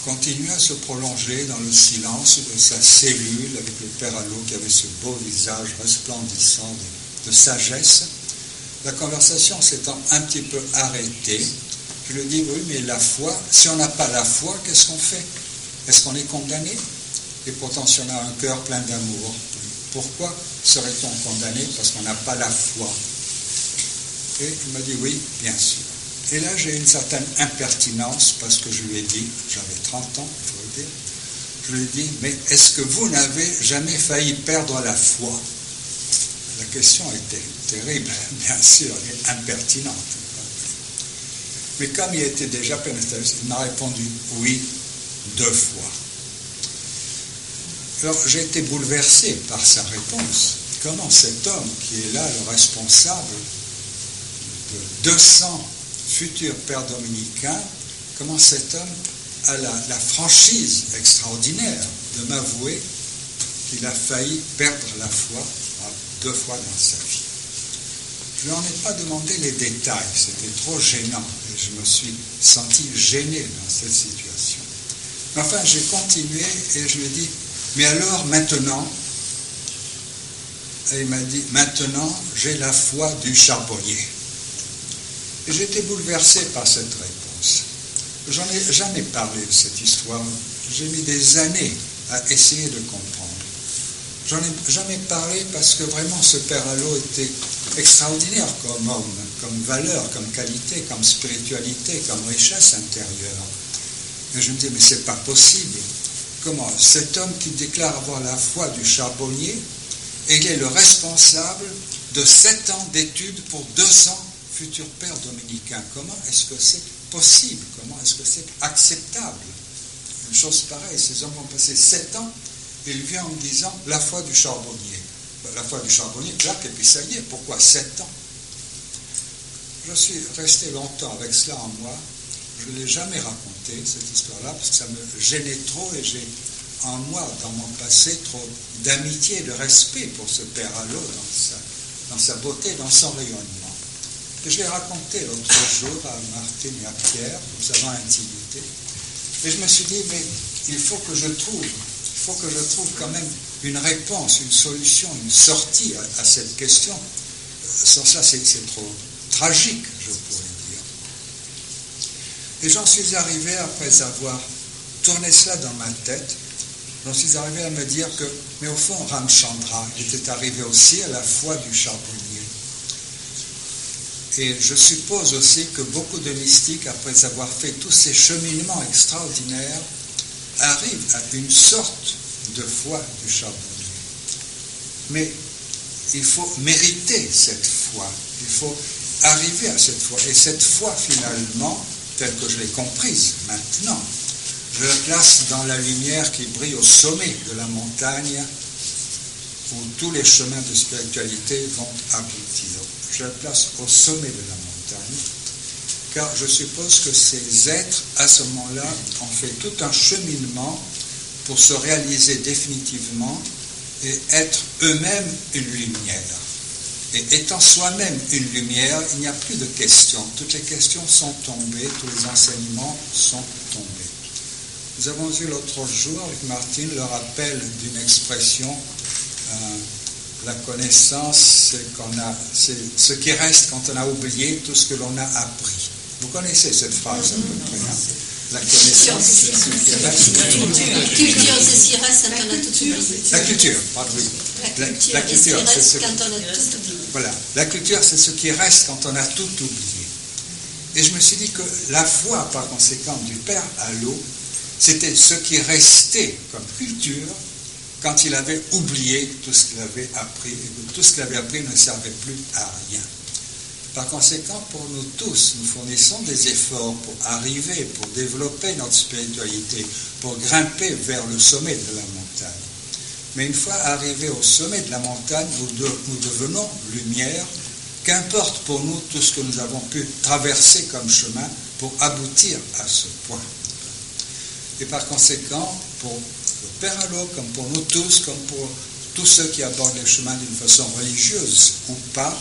continue à se prolonger dans le silence de sa cellule avec le Père Allo qui avait ce beau visage resplendissant de sagesse, la conversation s'étant un petit peu arrêtée, je lui dis, oui, mais la foi, si on n'a pas la foi, qu'est-ce qu'on fait? Est-ce qu'on est condamné? Et pourtant, si on a un cœur plein d'amour, pourquoi serait-on condamné parce qu'on n'a pas la foi? Et il m'a dit oui, bien sûr. Et là, j'ai une certaine impertinence parce que je lui ai dit, j'avais 30 ans, il faut le dire, je lui ai dit, mais est-ce que vous n'avez jamais failli perdre la foi? La question était terrible, bien sûr, et impertinente. Mais comme il était déjà pénétré, il m'a répondu oui, deux fois. Alors j'ai été bouleversé par sa réponse. Comment cet homme qui est là, le responsable de 200 futurs pères dominicains, comment cet homme a la, la franchise extraordinaire de m'avouer qu'il a failli perdre la foi deux fois dans sa vie. Je n'en ai pas demandé les détails, c'était trop gênant et je me suis senti gêné dans cette situation. Enfin, j'ai continué et je lui ai dit, mais alors maintenant, et il m'a dit, maintenant j'ai la foi du charbonnier. Et j'étais bouleversé par cette réponse. J'en ai jamais parlé de cette histoire. J'ai mis des années à essayer de comprendre. J'en ai jamais parlé parce que vraiment ce Père Allo était extraordinaire comme homme, comme valeur, comme qualité, comme spiritualité, comme richesse intérieure. Et je me dis, mais c'est pas possible. Comment Cet homme qui déclare avoir la foi du charbonnier, il est le responsable de sept ans d'études pour 200 futurs pères dominicains? Comment est-ce que c'est possible? Comment est-ce que c'est acceptable? Une chose pareille, ces hommes vont passer sept ans il vient en me disant la foi du charbonnier. Ben, la foi du charbonnier, y est, pourquoi sept ans? Je suis resté longtemps avec cela en moi. Je ne l'ai jamais raconté, cette histoire-là, parce que ça me gênait trop et j'ai en moi, dans mon passé, trop d'amitié de respect pour ce Père Allo dans dans sa beauté, dans son rayonnement. Je l'ai raconté l'autre jour à Martine et à Pierre, nous avons intimité. Et je me suis dit, mais il faut que je trouve faut que je trouve quand même une réponse, une solution, une sortie à, cette question. Sans ça, c'est trop tragique, je pourrais dire. Et j'en suis arrivé, après avoir tourné cela dans ma tête, j'en suis arrivé à me dire que, mais au fond, Ramchandra était arrivé aussi à la foi du charbonnier. Et je suppose aussi que beaucoup de mystiques, après avoir fait tous ces cheminements extraordinaires, arrive à une sorte de foi du charbonnier. Mais il faut mériter cette foi, il faut arriver à cette foi. Et cette foi, finalement, telle que je l'ai comprise maintenant, je la place dans la lumière qui brille au sommet de la montagne où tous les chemins de spiritualité vont aboutir. Je la place au sommet de la montagne car je suppose que ces êtres, à ce moment-là, ont fait tout un cheminement pour se réaliser définitivement et être eux-mêmes une lumière. Et étant soi-même une lumière, il n'y a plus de questions. Toutes les questions sont tombées, tous les enseignements sont tombés. Nous avons eu l'autre jour avec Martine le rappel d'une expression, euh, la connaissance, c'est ce qui reste quand on a oublié tout ce que l'on a appris. Vous connaissez cette phrase à peu près. Hein? La connaissance, c'est ce qui reste. La culture, c'est ce qui reste quand on a tout oublié. La culture, pardon. La, la culture, c'est ce qui reste quand on a tout oublié. Voilà, la culture, c'est ce qui reste quand on a tout oublié. Et je me suis dit que la foi, par conséquent, du Père à l'eau, c'était ce qui restait comme culture quand il avait oublié tout ce qu'il avait appris et que tout ce qu'il avait appris ne servait plus à rien. Par conséquent, pour nous tous, nous fournissons des efforts pour arriver, pour développer notre spiritualité, pour grimper vers le sommet de la montagne. Mais une fois arrivés au sommet de la montagne, nous, devenons lumière, qu'importe pour nous tout ce que nous avons pu traverser comme chemin pour aboutir à ce point. Et par conséquent, pour le Père Allo, comme pour nous tous, comme pour tous ceux qui abordent les chemins d'une façon religieuse ou pas,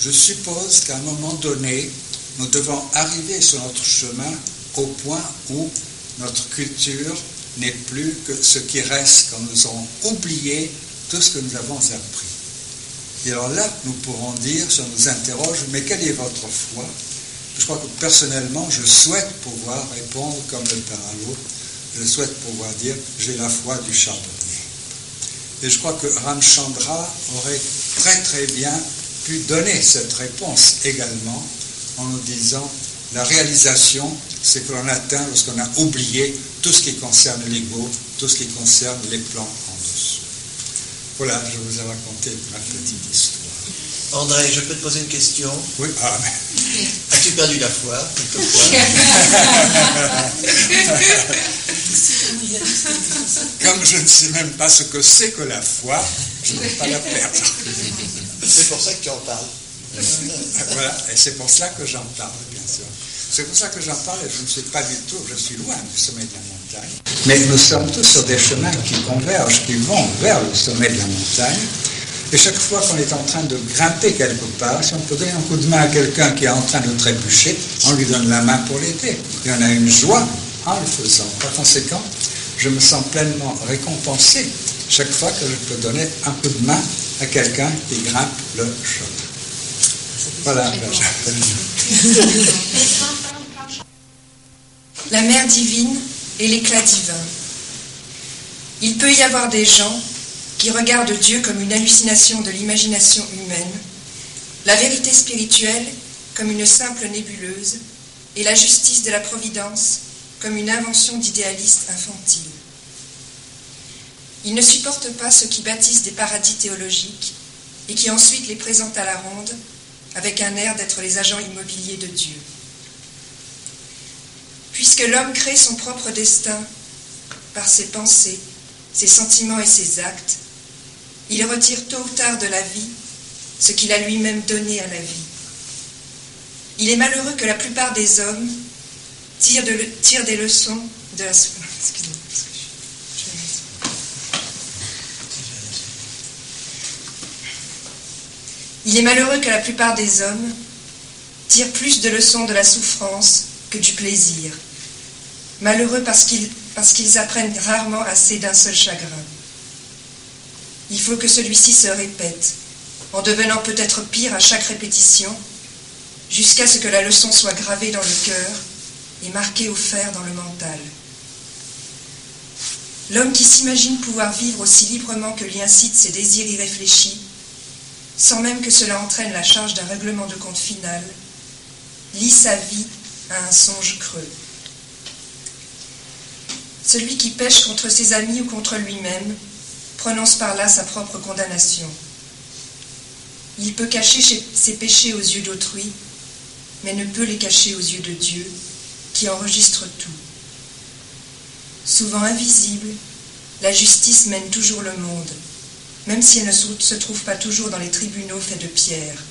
je suppose qu'à un moment donné, nous devons arriver sur notre chemin au point où notre culture n'est plus que ce qui reste quand nous aurons oublié tout ce que nous avons appris. Et alors là, nous pourrons dire, si on nous interroge, mais quelle est votre foi? Je crois que personnellement, je souhaite pouvoir répondre comme le Paralo, je souhaite pouvoir dire, j'ai la foi du charbonnier. Et je crois que Ramchandra aurait très très bien pu donner cette réponse également en nous disant la réalisation, c'est que l'on atteint lorsqu'on a oublié tout ce qui concerne l'ego, tout ce qui concerne les plans en dessous. Voilà, je vous ai raconté ma petite histoire. André, je peux te poser une question? Oui, ah, As-tu perdu la foi Comme je ne sais même pas ce que c'est que la foi, je ne vais pas la perdre. C'est pour ça que tu en parles. voilà, et c'est pour cela que j'en parle, bien sûr. C'est pour ça que j'en parle et je ne sais pas du tout, je suis loin du sommet de la montagne. Mais nous sommes tous sur des chemins qui convergent, qui vont vers le sommet de la montagne. Et chaque fois qu'on est en train de grimper quelque part, si on peut donner un coup de main à quelqu'un qui est en train de trébucher, on lui donne la main pour l'aider. Y en a une joie en le faisant. Par conséquent, je me sens pleinement récompensé chaque fois que je peux donner un coup de main à quelqu'un qui grimpe le chemin. Voilà. La mère divine et l'éclat divin. Il peut y avoir des gens qui regarde Dieu comme une hallucination de l'imagination humaine, la vérité spirituelle comme une simple nébuleuse, et la justice de la providence comme une invention d'idéalistes infantiles. Ils ne supportent pas ceux qui bâtissent des paradis théologiques et qui ensuite les présentent à la ronde avec un air d'être les agents immobiliers de Dieu. Puisque l'homme crée son propre destin par ses pensées, ses sentiments et ses actes, il retire tôt ou tard de la vie ce qu'il a lui-même donné à la vie. Il est malheureux que la plupart des hommes tirent, des leçons de la... Il est malheureux que la plupart des hommes tirent plus de leçons de la souffrance que du plaisir. Malheureux parce qu'ils apprennent rarement assez d'un seul chagrin. Il faut que celui-ci se répète, en devenant peut-être pire à chaque répétition, jusqu'à ce que la leçon soit gravée dans le cœur et marquée au fer dans le mental. L'homme qui s'imagine pouvoir vivre aussi librement que l'y incitent ses désirs irréfléchis, sans même que cela entraîne la charge d'un règlement de compte final, lie sa vie à un songe creux. Celui qui pêche contre ses amis ou contre lui-même prononce par là sa propre condamnation. Il peut cacher ses péchés aux yeux d'autrui mais ne peut les cacher aux yeux de Dieu, qui enregistre tout. Souvent invisible, la justice mène toujours le monde, même si elle ne se trouve pas toujours dans les tribunaux faits de pierre.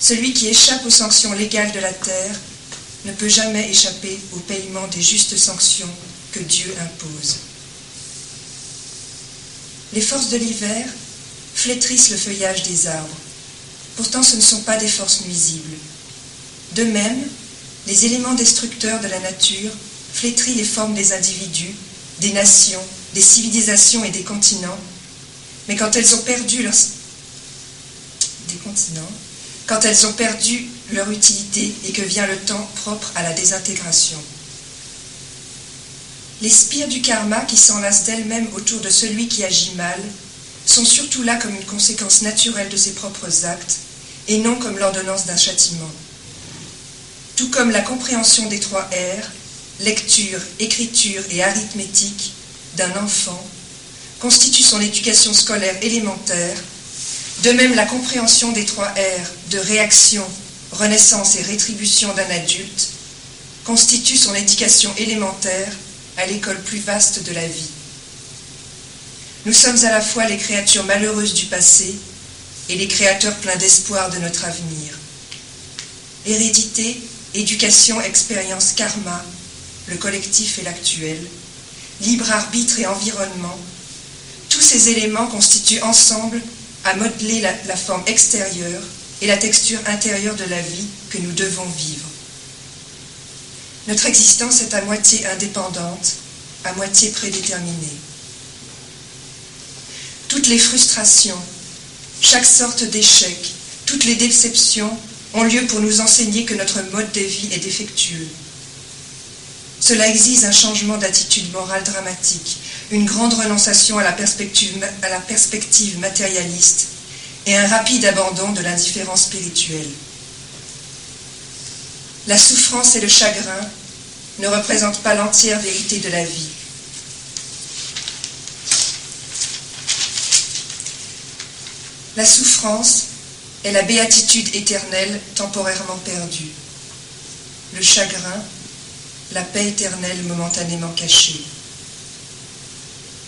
Celui qui échappe aux sanctions légales de la terre ne peut jamais échapper au paiement des justes sanctions que Dieu impose. Les forces de l'hiver flétrissent le feuillage des arbres. Pourtant, ce ne sont pas des forces nuisibles. De même, les éléments destructeurs de la nature flétrissent les formes des individus, des nations, des civilisations et des continents, mais quand elles ont perdu leur... des continents, quand elles ont perdu leur utilité et que vient le temps propre à la désintégration. Les spires du karma qui s'enlacent d'elles-mêmes autour de celui qui agit mal sont surtout là comme une conséquence naturelle de ses propres actes et non comme l'ordonnance d'un châtiment. Tout comme la compréhension des trois R, lecture, écriture et arithmétique, d'un enfant, constitue son éducation scolaire élémentaire, de même la compréhension des trois R de réaction, renaissance et rétribution d'un adulte constitue son éducation élémentaire à l'école plus vaste de la vie. Nous sommes à la fois les créatures malheureuses du passé et les créateurs pleins d'espoir de notre avenir. Hérédité, éducation, expérience, karma, le collectif et l'actuel, libre arbitre et environnement, tous ces éléments constituent ensemble à modeler la, forme extérieure et la texture intérieure de la vie que nous devons vivre. Notre existence est à moitié indépendante, à moitié prédéterminée. Toutes les frustrations, chaque sorte d'échec, toutes les déceptions ont lieu pour nous enseigner que notre mode de vie est défectueux. Cela exige un changement d'attitude morale dramatique, une grande renonciation à la, perspective, à la perspective matérialiste et un rapide abandon de l'indifférence spirituelle. La souffrance et le chagrin ne représentent pas l'entière vérité de la vie. La souffrance est la béatitude éternelle temporairement perdue. Le chagrin, la paix éternelle momentanément cachée.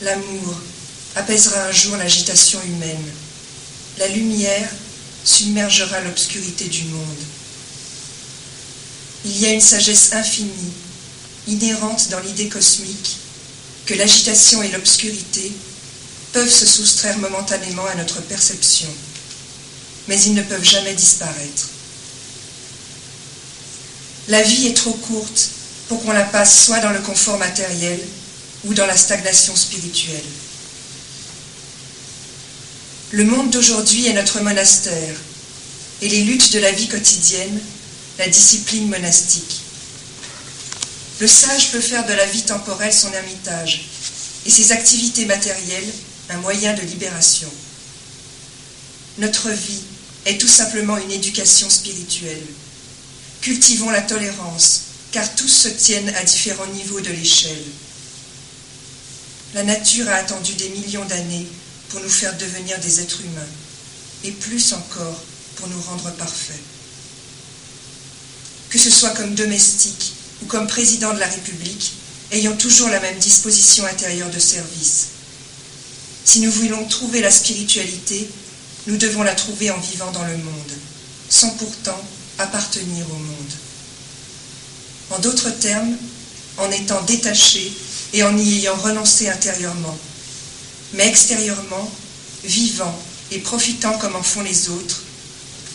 L'amour apaisera un jour l'agitation humaine. La lumière submergera l'obscurité du monde. Il y a une sagesse infinie, inhérente dans l'idée cosmique, que l'agitation et l'obscurité peuvent se soustraire momentanément à notre perception, mais ils ne peuvent jamais disparaître. La vie est trop courte pour qu'on la passe soit dans le confort matériel ou dans la stagnation spirituelle. Le monde d'aujourd'hui est notre monastère et les luttes de la vie quotidienne, la discipline monastique. Le sage peut faire de la vie temporelle son ermitage, et ses activités matérielles un moyen de libération. Notre vie est tout simplement une éducation spirituelle. Cultivons la tolérance, car tous se tiennent à différents niveaux de l'échelle. La nature a attendu des millions d'années pour nous faire devenir des êtres humains, et plus encore pour nous rendre parfaits. Que ce soit comme domestique ou comme président de la République, ayant toujours la même disposition intérieure de service. Si nous voulons trouver la spiritualité, nous devons la trouver en vivant dans le monde, sans pourtant appartenir au monde. En d'autres termes, en étant détaché et en y ayant renoncé intérieurement, mais extérieurement, vivant et profitant comme en font les autres,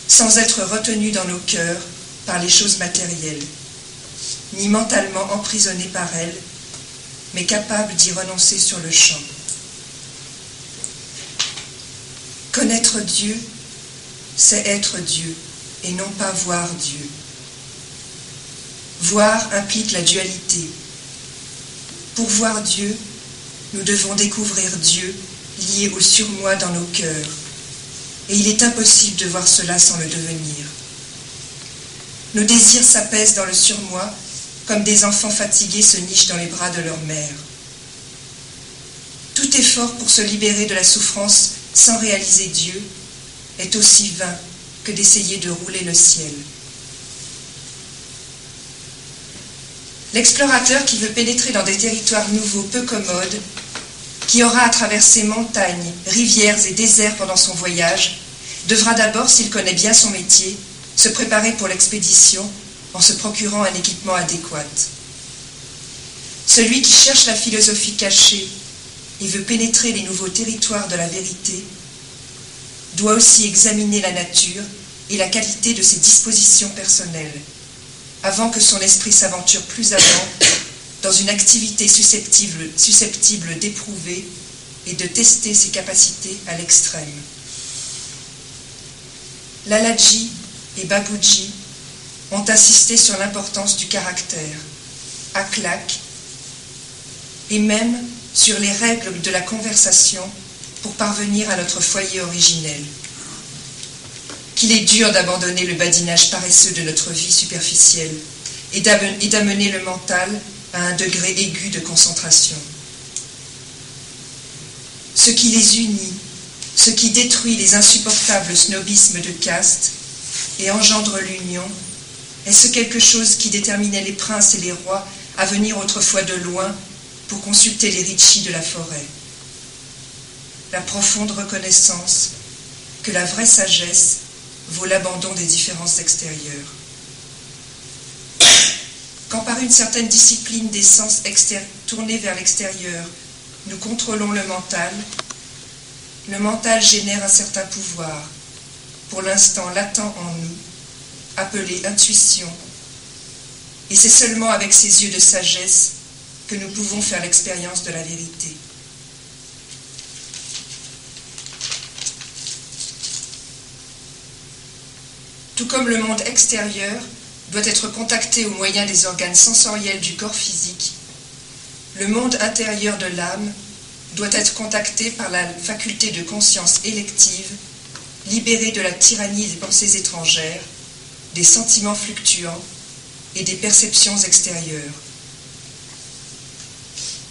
sans être retenu dans nos cœurs par les choses matérielles, ni mentalement emprisonné par elles, mais capable d'y renoncer sur le champ. Connaître Dieu, c'est être Dieu et non pas voir Dieu. Voir implique la dualité. Pour voir Dieu, nous devons découvrir Dieu lié au surmoi dans nos cœurs. Et il est impossible de voir cela sans le devenir. Nos désirs s'apaisent dans le surmoi comme des enfants fatigués se nichent dans les bras de leur mère. Tout effort pour se libérer de la souffrance sans réaliser Dieu est aussi vain que d'essayer de rouler le ciel. L'explorateur qui veut pénétrer dans des territoires nouveaux peu commodes, qui aura à traverser montagnes, rivières et déserts pendant son voyage, devra d'abord, s'il connaît bien son métier, se préparer pour l'expédition en se procurant un équipement adéquat. Celui qui cherche la philosophie cachée et veut pénétrer les nouveaux territoires de la vérité doit aussi examiner la nature et la qualité de ses dispositions personnelles, avant que son esprit s'aventure plus avant dans une activité susceptible, d'éprouver et de tester ses capacités à l'extrême. Lalaji et Babuji ont insisté sur l'importance du caractère, à claque, et même sur les règles de la conversation pour parvenir à notre foyer originel. Qu'il est dur d'abandonner le badinage paresseux de notre vie superficielle et d'amener le mental à un degré aigu de concentration. Ce qui les unit, ce qui détruit les insupportables snobismes de caste et engendre l'union, est-ce quelque chose qui déterminait les princes et les rois à venir autrefois de loin pour consulter les ritchis de la forêt La profonde reconnaissance que la vraie sagesse vaut l'abandon des différences extérieures. Quand par une certaine discipline des sens tournés vers l'extérieur, nous contrôlons le mental, le mental génère un certain pouvoir, pour l'instant latent en nous, appelée intuition. Et c'est seulement avec ces yeux de sagesse que nous pouvons faire l'expérience de la vérité. Tout comme le monde extérieur doit être contacté au moyen des organes sensoriels du corps physique, le monde intérieur de l'âme doit être contacté par la faculté de conscience élective, libérée de la tyrannie des pensées étrangères, des sentiments fluctuants et des perceptions extérieures.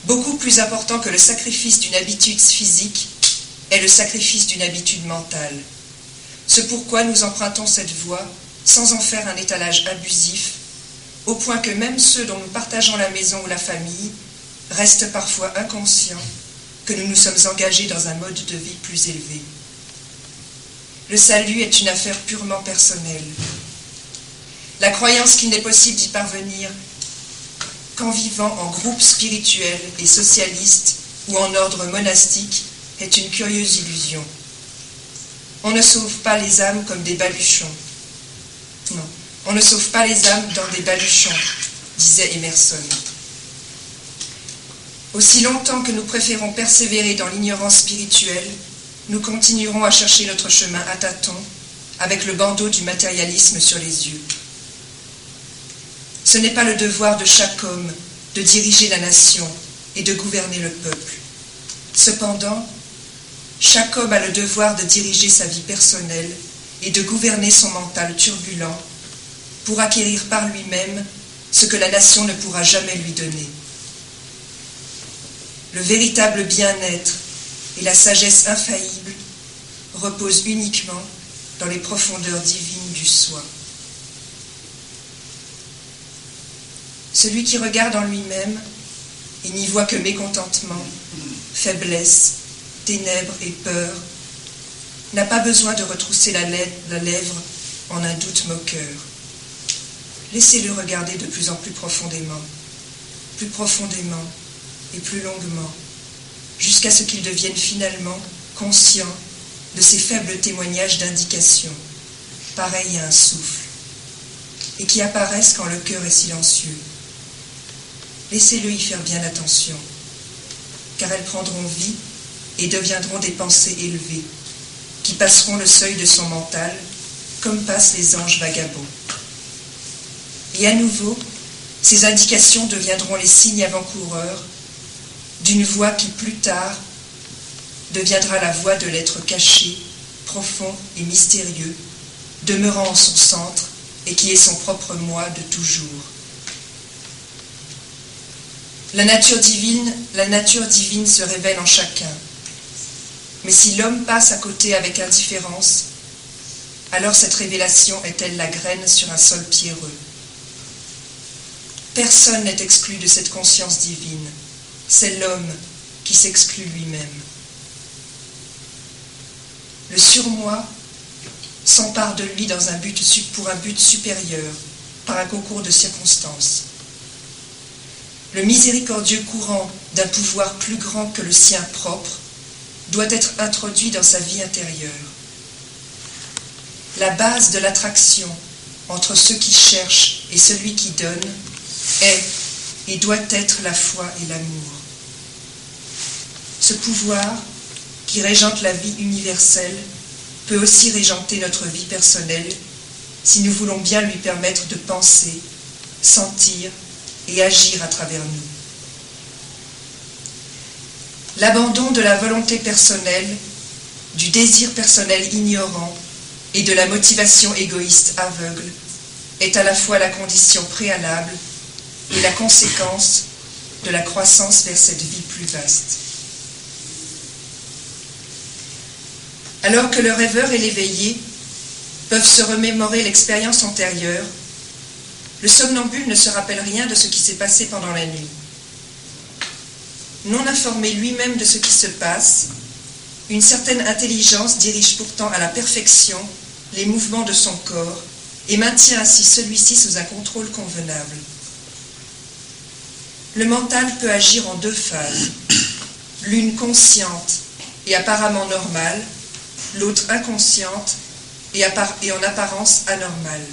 Beaucoup plus important que le sacrifice d'une habitude physique est le sacrifice d'une habitude mentale. Ce pourquoi nous empruntons cette voie sans en faire un étalage abusif, au point que même ceux dont nous partageons la maison ou la famille restent parfois inconscients que nous nous sommes engagés dans un mode de vie plus élevé. Le salut est une affaire purement personnelle. La croyance qu'il n'est possible d'y parvenir qu'en vivant en groupe spirituel et socialiste ou en ordre monastique est une curieuse illusion. On ne sauve pas les âmes comme des baluchons. Non, on ne sauve pas les âmes dans des baluchons, disait Emerson. Aussi longtemps que nous préférons persévérer dans l'ignorance spirituelle, nous continuerons à chercher notre chemin à tâtons avec le bandeau du matérialisme sur les yeux. Ce n'est pas le devoir de chaque homme de diriger la nation et de gouverner le peuple. Cependant, chaque homme a le devoir de diriger sa vie personnelle et de gouverner son mental turbulent pour acquérir par lui-même ce que la nation ne pourra jamais lui donner. Le véritable bien-être et la sagesse infaillible reposent uniquement dans les profondeurs divines du soi. Celui qui regarde en lui-même et n'y voit que mécontentement, faiblesse, ténèbres et peur, n'a pas besoin de retrousser la, lèvre en un doute moqueur. Laissez-le regarder de plus en plus profondément, plus profondément et plus longuement, jusqu'à ce qu'il devienne finalement conscient de ces faibles témoignages d'indication, pareils à un souffle, et qui apparaissent quand le cœur est silencieux. Laissez-le y faire bien attention, car elles prendront vie et deviendront des pensées élevées, qui passeront le seuil de son mental, comme passent les anges vagabonds. Et à nouveau, ces indications deviendront les signes avant-coureurs d'une voix qui plus tard deviendra la voix de l'être caché, profond et mystérieux, demeurant en son centre et qui est son propre moi de toujours. La nature divine, la nature divine se révèle en chacun. Mais si l'homme passe à côté avec indifférence, alors cette révélation est-elle la graine sur un sol pierreux? Personne n'est exclu de cette conscience divine. C'est l'homme qui s'exclut lui-même. Le surmoi s'empare de lui dans pour un but supérieur, par un concours de circonstances. Le miséricordieux courant d'un pouvoir plus grand que le sien propre doit être introduit dans sa vie intérieure. La base de l'attraction entre ceux qui cherchent et celui qui donne est et doit être la foi et l'amour. Ce pouvoir, qui régente la vie universelle, peut aussi régenter notre vie personnelle si nous voulons bien lui permettre de penser, sentir et agir à travers nous. L'abandon de la volonté personnelle, du désir personnel ignorant et de la motivation égoïste aveugle est à la fois la condition préalable et la conséquence de la croissance vers cette vie plus vaste. Alors que le rêveur et l'éveillé peuvent se remémorer l'expérience antérieure, le somnambule ne se rappelle rien de ce qui s'est passé pendant la nuit. Non informé lui-même de ce qui se passe, une certaine intelligence dirige pourtant à la perfection les mouvements de son corps et maintient ainsi celui-ci sous un contrôle convenable. Le mental peut agir en deux phases, l'une consciente et apparemment normale, l'autre inconsciente et, en apparence anormale.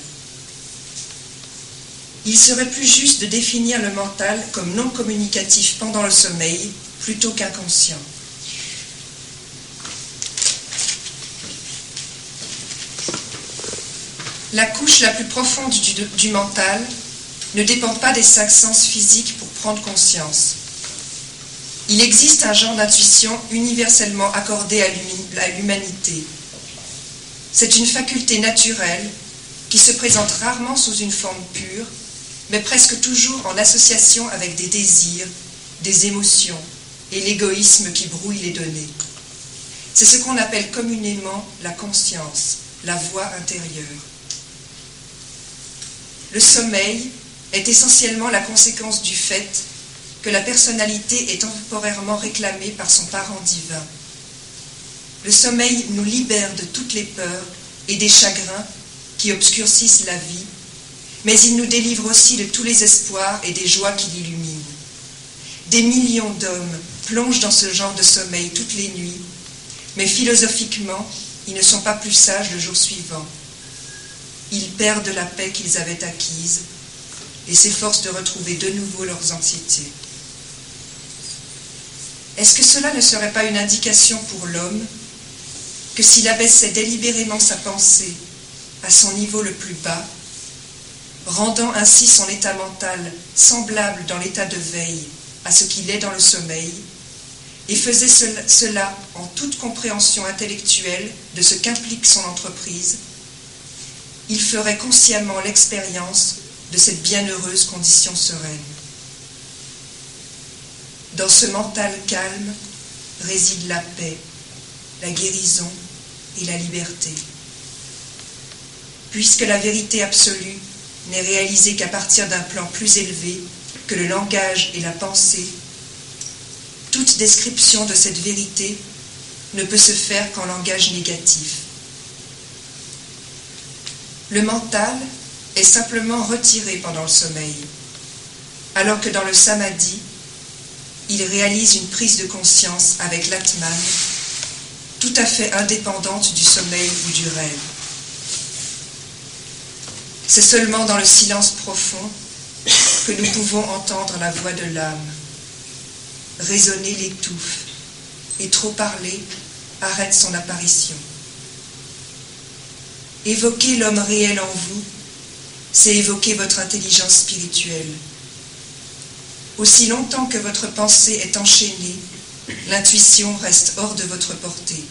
Il serait plus juste de définir le mental comme non communicatif pendant le sommeil plutôt qu'inconscient. La couche la plus profonde du, mental ne dépend pas des cinq sens physiques pour prendre conscience. Il existe un genre d'intuition universellement accordé à l'humanité. C'est une faculté naturelle qui se présente rarement sous une forme pure, mais presque toujours en association avec des désirs, des émotions et l'égoïsme qui brouille les données. C'est ce qu'on appelle communément la conscience, la voix intérieure. Le sommeil est essentiellement la conséquence du fait que la personnalité est temporairement réclamée par son parent divin. Le sommeil nous libère de toutes les peurs et des chagrins qui obscurcissent la vie, mais il nous délivre aussi de tous les espoirs et des joies qui l'illuminent. Des millions d'hommes plongent dans ce genre de sommeil toutes les nuits, mais philosophiquement, ils ne sont pas plus sages le jour suivant. Ils perdent la paix qu'ils avaient acquise et s'efforcent de retrouver de nouveau leurs anxiétés. Est-ce que cela ne serait pas une indication pour l'homme que s'il abaissait délibérément sa pensée à son niveau le plus bas, rendant ainsi son état mental semblable dans l'état de veille à ce qu'il est dans le sommeil, et faisait cela en toute compréhension intellectuelle de ce qu'implique son entreprise, il ferait consciemment l'expérience de cette bienheureuse condition sereine. Dans ce mental calme réside la paix, la guérison et la liberté. Puisque la vérité absolue n'est réalisée qu'à partir d'un plan plus élevé que le langage et la pensée, toute description de cette vérité ne peut se faire qu'en langage négatif. Le mental est simplement retiré pendant le sommeil, alors que dans le samadhi, il réalise une prise de conscience avec l'Atman, tout à fait indépendante du sommeil ou du rêve. C'est seulement dans le silence profond que nous pouvons entendre la voix de l'âme. Raisonner l'étouffe, et trop parler arrête son apparition. Évoquer l'homme réel en vous, c'est évoquer votre intelligence spirituelle. Aussi longtemps que votre pensée est enchaînée, l'intuition reste hors de votre portée.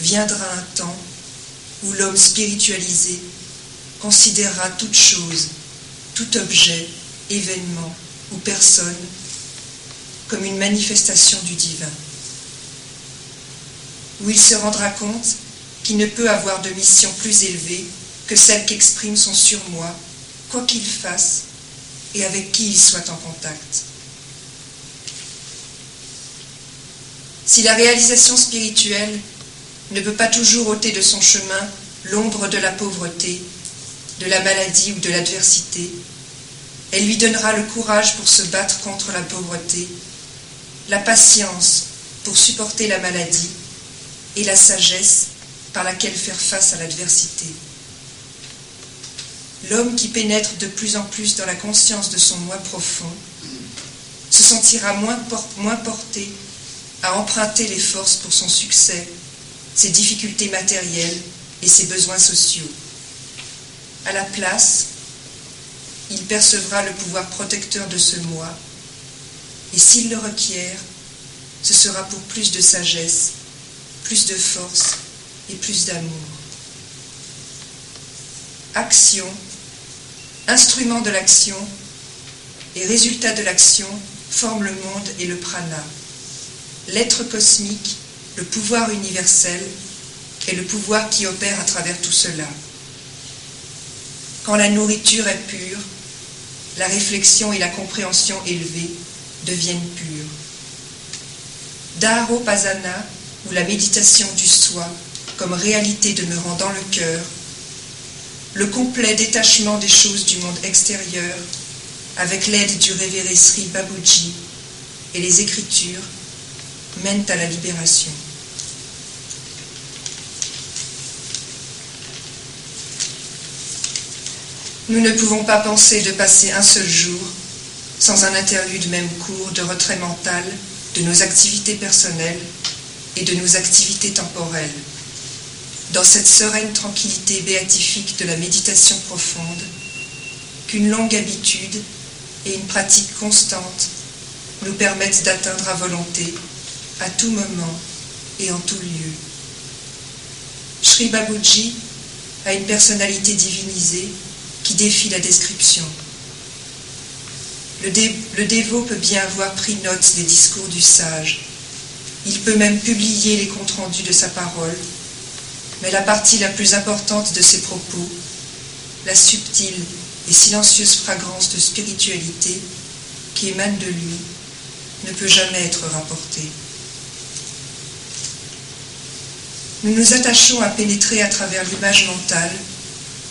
Viendra un temps où l'homme spiritualisé considérera toute chose, tout objet, événement ou personne comme une manifestation du divin, où il se rendra compte qu'il ne peut avoir de mission plus élevée que celle qu'exprime son surmoi, quoi qu'il fasse et avec qui il soit en contact. Si la réalisation spirituelle ne peut pas toujours ôter de son chemin l'ombre de la pauvreté, de la maladie ou de l'adversité, elle lui donnera le courage pour se battre contre la pauvreté, la patience pour supporter la maladie et la sagesse par laquelle faire face à l'adversité. L'homme qui pénètre de plus en plus dans la conscience de son moi profond se sentira moins, porté à emprunter les forces pour son succès, ses difficultés matérielles et ses besoins sociaux. À la place, il percevra le pouvoir protecteur de ce moi, et s'il le requiert, ce sera pour plus de sagesse, plus de force et plus d'amour. Action, instrument de l'action et résultat de l'action forment le monde et le prana. L'être cosmique, le pouvoir universel est le pouvoir qui opère à travers tout cela. Quand la nourriture est pure, la réflexion et la compréhension élevée deviennent pures. Pasana, ou la méditation du soi comme réalité demeurant dans le cœur, le complet détachement des choses du monde extérieur, avec l'aide du révéré Sri Babuji et les écritures, mènent à la libération. Nous ne pouvons pas penser de passer un seul jour sans un interlude même court de retrait mental de nos activités personnelles et de nos activités temporelles. Dans cette sereine tranquillité béatifique de la méditation profonde, qu'une longue habitude et une pratique constante nous permettent d'atteindre à volonté, à tout moment et en tout lieu. Sri Babuji a une personnalité divinisée qui défie la description. Le, dévot peut bien avoir pris note des discours du sage. Il peut même publier les comptes rendus de sa parole. Mais la partie la plus importante de ses propos, la subtile et silencieuse fragrance de spiritualité qui émane de lui, ne peut jamais être rapportée. Nous nous attachons à pénétrer à travers l'image mentale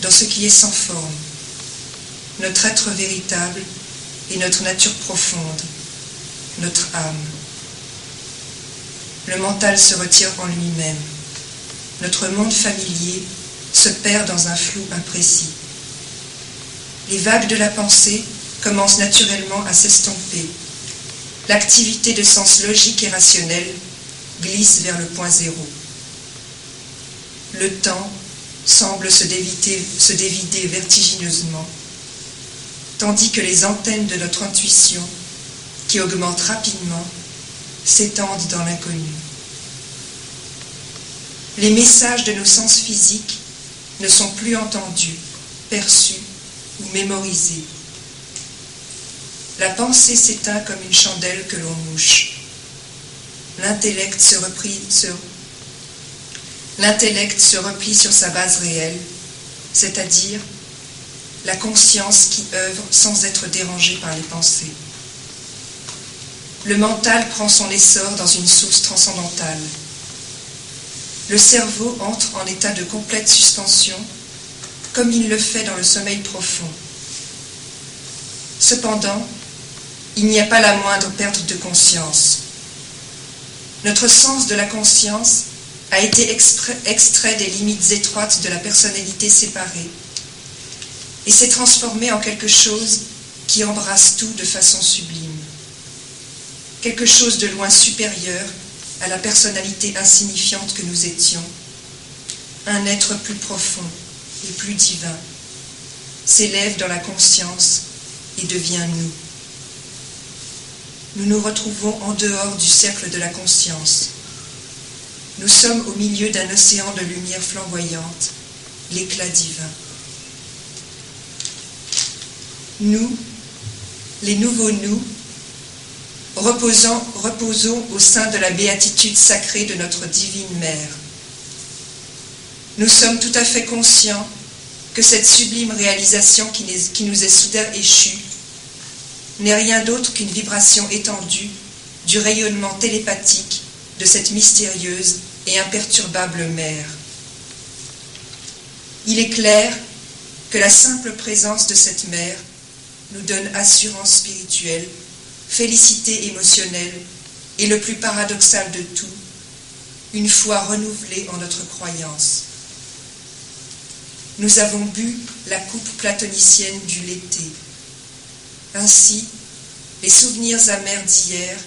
dans ce qui est sans forme, notre être véritable et notre nature profonde, notre âme. Le mental se retire en lui-même. Notre monde familier se perd dans un flou imprécis. Les vagues de la pensée commencent naturellement à s'estomper. L'activité de sens logique et rationnel glisse vers le point zéro. Le temps semble se se dévider vertigineusement tandis que les antennes de notre intuition, qui augmentent rapidement, s'étendent dans l'inconnu. Les messages de nos sens physiques ne sont plus entendus, perçus ou mémorisés. La pensée s'éteint comme une chandelle que l'on mouche. L'intellect se, l'intellect se replie sur sa base réelle, c'est-à-dire la conscience qui œuvre sans être dérangée par les pensées. Le mental prend son essor dans une source transcendantale. Le cerveau entre en état de complète suspension, comme il le fait dans le sommeil profond. Cependant, il n'y a pas la moindre perte de conscience. Notre sens de la conscience a été extrait des limites étroites de la personnalité séparée et s'est transformé en quelque chose qui embrasse tout de façon sublime. Quelque chose de loin supérieur à la personnalité insignifiante que nous étions. Un être plus profond et plus divin s'élève dans la conscience et devient nous. Nous nous retrouvons en dehors du cercle de la conscience. Nous sommes au milieu d'un océan de lumière flamboyante, l'éclat divin nous, les nouveaux nous, reposons, reposons au sein de la béatitude sacrée de notre divine mère. Nous sommes tout à fait conscients que cette sublime réalisation qui, qui nous est soudain échue n'est rien d'autre qu'une vibration étendue du rayonnement télépathique de cette mystérieuse et imperturbable mère. Il est clair que la simple présence de cette mère nous donne assurance spirituelle, félicité émotionnelle et le plus paradoxal de tout, une foi renouvelée en notre croyance. Nous avons bu la coupe platonicienne du l'été. Ainsi, les souvenirs amers d'hier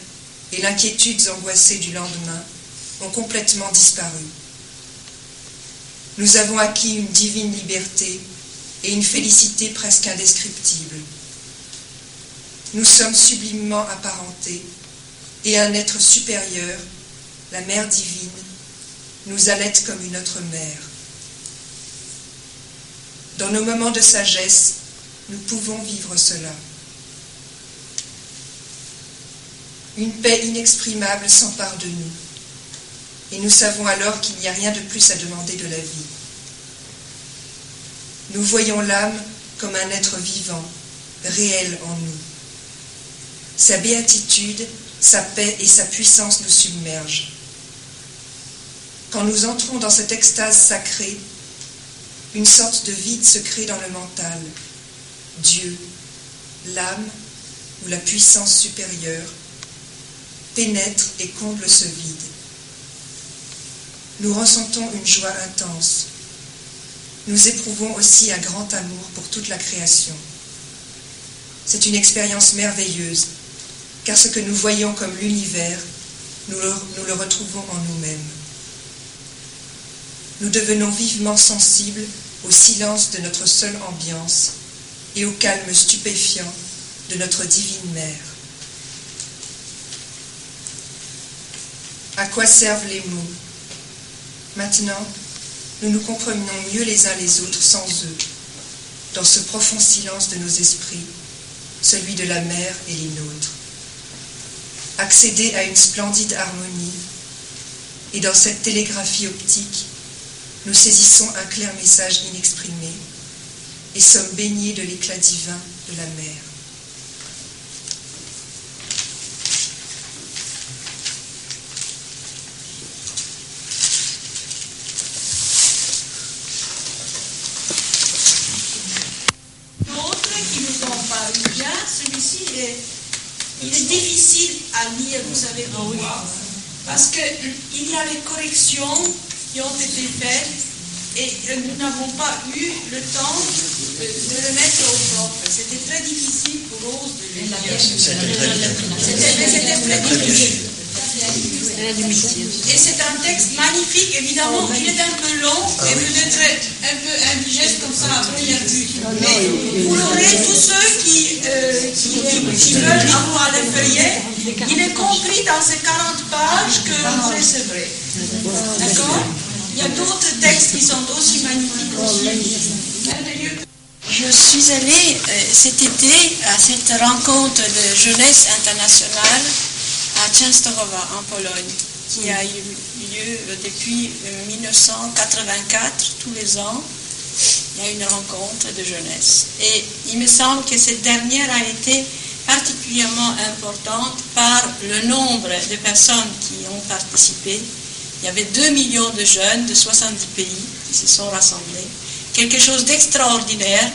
et l'inquiétude angoissée du lendemain ont complètement disparu. Nous avons acquis une divine liberté et une félicité presque indescriptible. Nous sommes sublimement apparentés et un être supérieur, la Mère divine, nous allait comme une autre mère. Dans nos moments de sagesse, nous pouvons vivre cela. Une paix inexprimable s'empare de nous, et nous savons alors qu'il n'y a rien de plus à demander de la vie. Nous voyons l'âme comme un être vivant, réel en nous. Sa béatitude, sa paix et sa puissance nous submergent. Quand nous entrons dans cette extase sacrée, une sorte de vide se crée dans le mental. Dieu, l'âme ou la puissance supérieure pénètre et comble ce vide. Nous ressentons une joie intense. Nous éprouvons aussi un grand amour pour toute la création. C'est une expérience merveilleuse car ce que nous voyons comme l'univers, nous le, retrouvons en nous-mêmes. Nous devenons vivement sensibles au silence de notre seule ambiance et au calme stupéfiant de notre divine mère. À quoi servent les mots? Maintenant, nous nous comprenons mieux les uns les autres sans eux, dans ce profond silence de nos esprits, celui de la mer et les nôtres accéder à une splendide harmonie, et dans cette télégraphie optique, nous saisissons un clair message inexprimé et sommes baignés de l'éclat divin de la mer. D'autres qui nous ont paru bien, celui-ci est il est difficile à lire, vous savez pourquoi Parce qu'il y a les corrections qui ont été faites et nous n'avons pas eu le temps de, le mettre au propre. C'était très difficile pour Rose de le. C'était très difficile. Et c'est un texte magnifique, évidemment, il est un peu long et peut-être un peu indigeste comme ça à première vue. Mais vous l'aurez, tous ceux qui, euh, qui qui veulent avoir les feuillets, il est compris dans ces 40 pages que vous recevrez. D'accord? Il y a d'autres textes qui sont aussi magnifiques aussi. Je suis allée euh, cet été à cette rencontre de jeunesse internationale à Częstochowa en Pologne, qui a eu lieu depuis 1984, euh, tous les ans. Il y a une rencontre de jeunesse. Et il me semble que cette dernière a été particulièrement importante par le nombre de personnes qui ont participé. Il y avait 2 millions de jeunes de 70 pays qui se sont rassemblés quelque chose d'extraordinaire.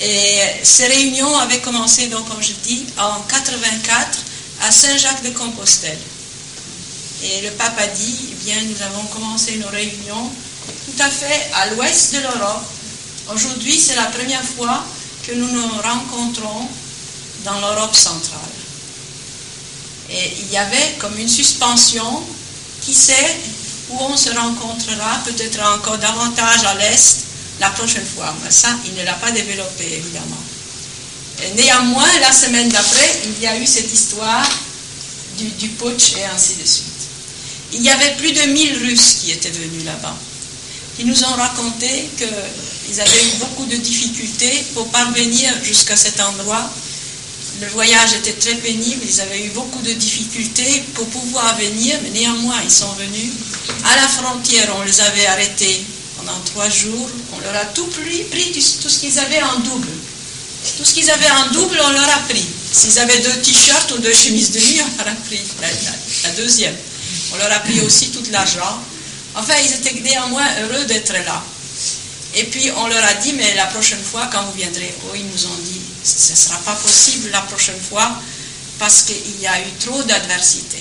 Et ces réunions avaient commencé, donc, comme je dis, en 84 à Saint-Jacques-de-Compostelle. Et le pape a dit, eh bien, nous avons commencé nos réunions tout à fait à l'ouest de l'Europe. Aujourd'hui, c'est la première fois que nous nous rencontrons dans l'Europe centrale. Et il y avait comme une suspension, qui sait où on se rencontrera, peut-être encore davantage à l'est, la prochaine fois. Mais ça, il ne l'a pas développé, évidemment. Néanmoins, la semaine d'après, il y a eu cette histoire du, du et ainsi de suite. Il y avait plus de 1000 Russes qui étaient venus là-bas. Ils nous ont raconté qu'ils avaient eu beaucoup de difficultés pour parvenir jusqu'à cet endroit. Le voyage était très pénible, ils avaient eu beaucoup de difficultés pour pouvoir venir, mais néanmoins ils sont venus. À la frontière, on les avait arrêtés pendant trois jours, on leur a tout pris tout ce qu'ils avaient en double. Tout ce qu'ils avaient en double, on leur a pris. S'ils avaient deux t-shirts ou deux chemises de nuit, on leur a pris la, deuxième. On leur a pris aussi tout l'argent. Enfin, ils étaient néanmoins heureux d'être là. Et puis, on leur a dit, mais la prochaine fois, quand vous viendrez, oh, ils nous ont dit, ce ne sera pas possible la prochaine fois parce qu'il y a eu trop d'adversité.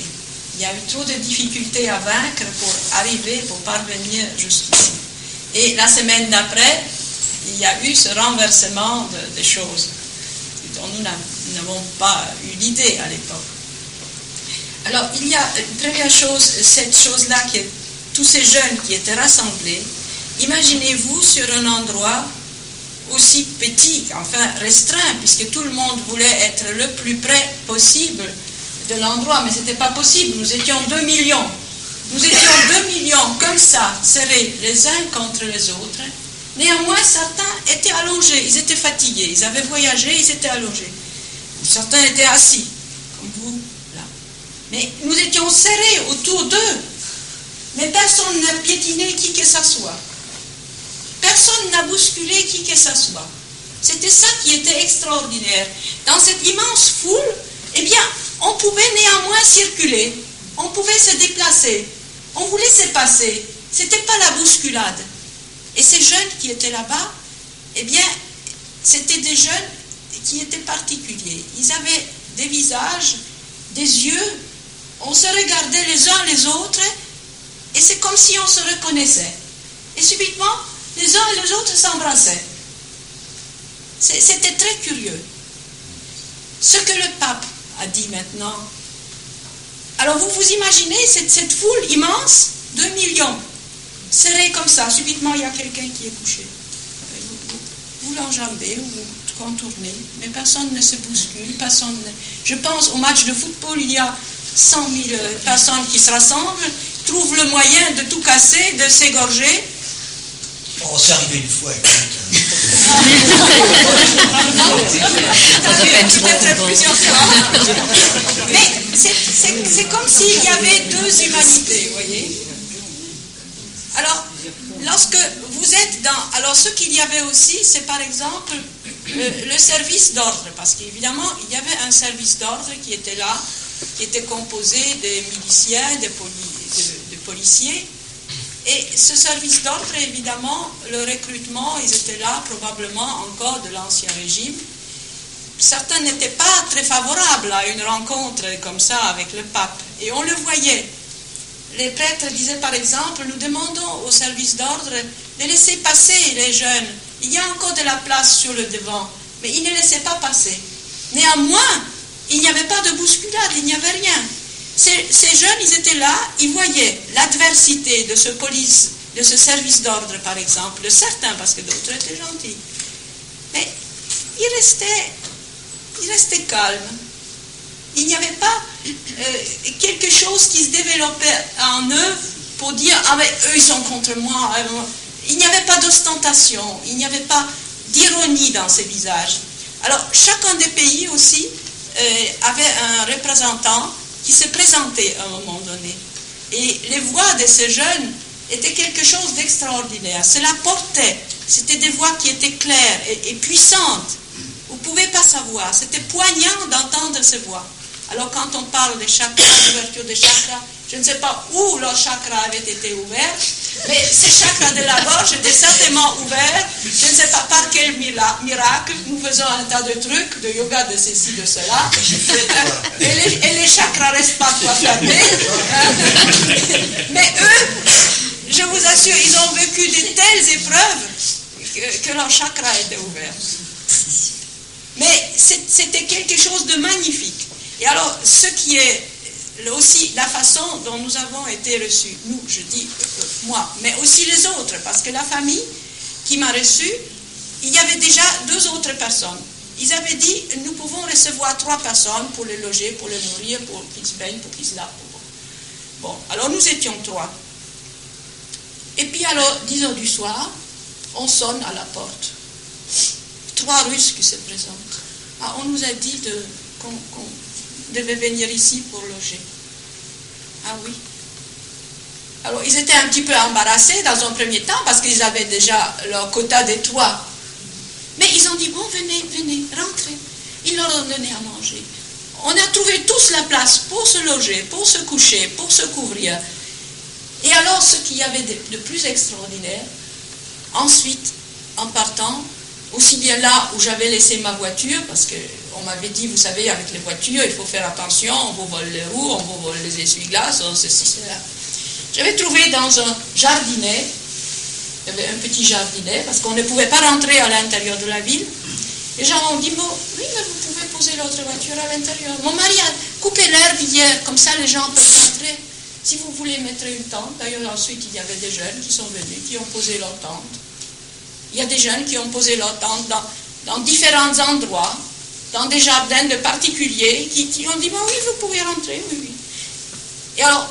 Il y a eu trop de difficultés à vaincre pour arriver, pour parvenir jusqu'ici. Et la semaine d'après, il y a eu ce renversement des choses dont nous n'avons pas eu l'idée à l'époque. Alors, il y a une première chose, cette chose-là, tous ces jeunes qui étaient rassemblés. Imaginez-vous sur un endroit aussi petit, enfin restreint, puisque tout le monde voulait être le plus près possible de l'endroit, mais ce n'était pas possible. Nous étions 2 millions. Nous étions 2 millions comme ça, serrés les uns contre les autres. Néanmoins, certains étaient allongés, ils étaient fatigués, ils avaient voyagé, ils étaient allongés. Certains étaient assis, comme vous, là. Mais nous étions serrés autour d'eux. Mais personne n'a piétiné qui que ce soit. Personne n'a bousculé qui que ce soit. C'était ça qui était extraordinaire. Dans cette immense foule, eh bien, on pouvait néanmoins circuler, on pouvait se déplacer, on vous laissait passer. C'était pas la bousculade. Et ces jeunes qui étaient là-bas, eh bien, c'était des jeunes qui étaient particuliers. Ils avaient des visages, des yeux, on se regardait les uns les autres, et c'est comme si on se reconnaissait. Et subitement, les uns et les autres s'embrassaient. C'était très curieux. Ce que le pape a dit maintenant, alors vous vous imaginez cette, foule immense, 2 millions, serrés comme ça, subitement il y a quelqu'un qui est couché. Vous, l'enjambez ou vous contournez, mais personne ne se bouscule, personne Je pense au match de football, il y a 100 000 personnes qui se rassemblent, trouvent le moyen de tout casser, de s'égorger. Oh, c'est arrivé une fois, Mais c'est comme s'il y avait deux humanités, vous voyez. Alors, lorsque vous êtes dans... Alors, ce qu'il y avait aussi, c'est par exemple le, service d'ordre, parce qu'évidemment, il y avait un service d'ordre qui était là, qui était composé des miliciens, des, des policiers, et ce service d'ordre, évidemment, le recrutement, ils étaient là probablement encore de l'Ancien Régime. Certains n'étaient pas très favorables à une rencontre comme ça avec le pape. Et on le voyait. Les prêtres disaient par exemple, nous demandons au service d'ordre de laisser passer les jeunes. Il y a encore de la place sur le devant, mais ils ne laissaient pas passer. Néanmoins, il n'y avait pas de bousculade, il n'y avait rien. Ces, jeunes, ils étaient là, ils voyaient l'adversité de ce de ce service d'ordre, par exemple, de certains, parce que d'autres étaient gentils. Mais ils restaient il restait calme. Il n'y avait pas euh, quelque chose qui se développait en eux pour dire Ah, mais eux, ils sont contre moi. Il n'y avait pas d'ostentation, il n'y avait pas d'ironie dans ces visages. Alors, chacun des pays aussi euh, avait un représentant qui se présentait à un moment donné. Et les voix de ces jeunes étaient quelque chose d'extraordinaire. Cela portait. C'était des voix qui étaient claires et, et puissantes. Vous ne pouvez pas savoir. C'était poignant d'entendre ces voix. Alors quand on parle des chakras, d'ouverture des chakras, je ne sais pas où le chakra avait été ouvert, mais ces chakras de la gorge étaient certainement ouverts. Je ne sais pas par quel miracle. Nous faisons un tas de trucs, de yoga, de ceci, de cela. Et les, chakras restent parfois fermés. Mais eux, je vous assure, ils ont vécu de telles épreuves que, que leur chakra était ouvert. Mais c'était quelque chose de magnifique. Et alors, ce qui est aussi la façon dont nous avons été reçus, nous, je dis euh, moi, mais aussi les autres, parce que la famille qui m'a reçu, il y avait déjà deux autres personnes. Ils avaient dit, nous pouvons recevoir trois personnes pour les loger, pour les nourrir, pour qu'ils se baignent, pour qu'ils se lavent. Bon, alors nous étions trois. Et puis alors, 10 heures du soir, on sonne à la porte. Trois Russes qui se présentent. Ah, on nous a dit qu'on devait venir ici pour loger. Ah oui. Alors, ils étaient un petit peu embarrassés dans un premier temps parce qu'ils avaient déjà leur quota de toits. Mais ils ont dit, bon, venez, venez, rentrez. Ils leur ont donné à manger. On a trouvé tous la place pour se loger, pour se coucher, pour se couvrir. Et alors, ce qu'il y avait de, plus extraordinaire, ensuite, en partant, aussi bien là où j'avais laissé ma voiture, parce qu'on m'avait dit, vous savez, avec les voitures, il faut faire attention, on vous vole les roues, on vous vole les essuie-glaces, ceci, cela. J'avais trouvé dans un jardinet, il y avait un petit jardinet, parce qu'on ne pouvait pas rentrer à l'intérieur de la ville. Les gens ont dit, bon, oui, mais vous pouvez poser l'autre voiture à l'intérieur. Mon mari a coupé l'herbe hier, comme ça les gens peuvent rentrer. Si vous voulez mettre une tente, d'ailleurs ensuite il y avait des jeunes qui sont venus, qui ont posé leur tente. Il y a des jeunes qui ont posé leur tente dans, dans différents endroits, dans des jardins de particuliers, qui, ont dit, bon, oui, vous pouvez rentrer, oui, oui. Et alors,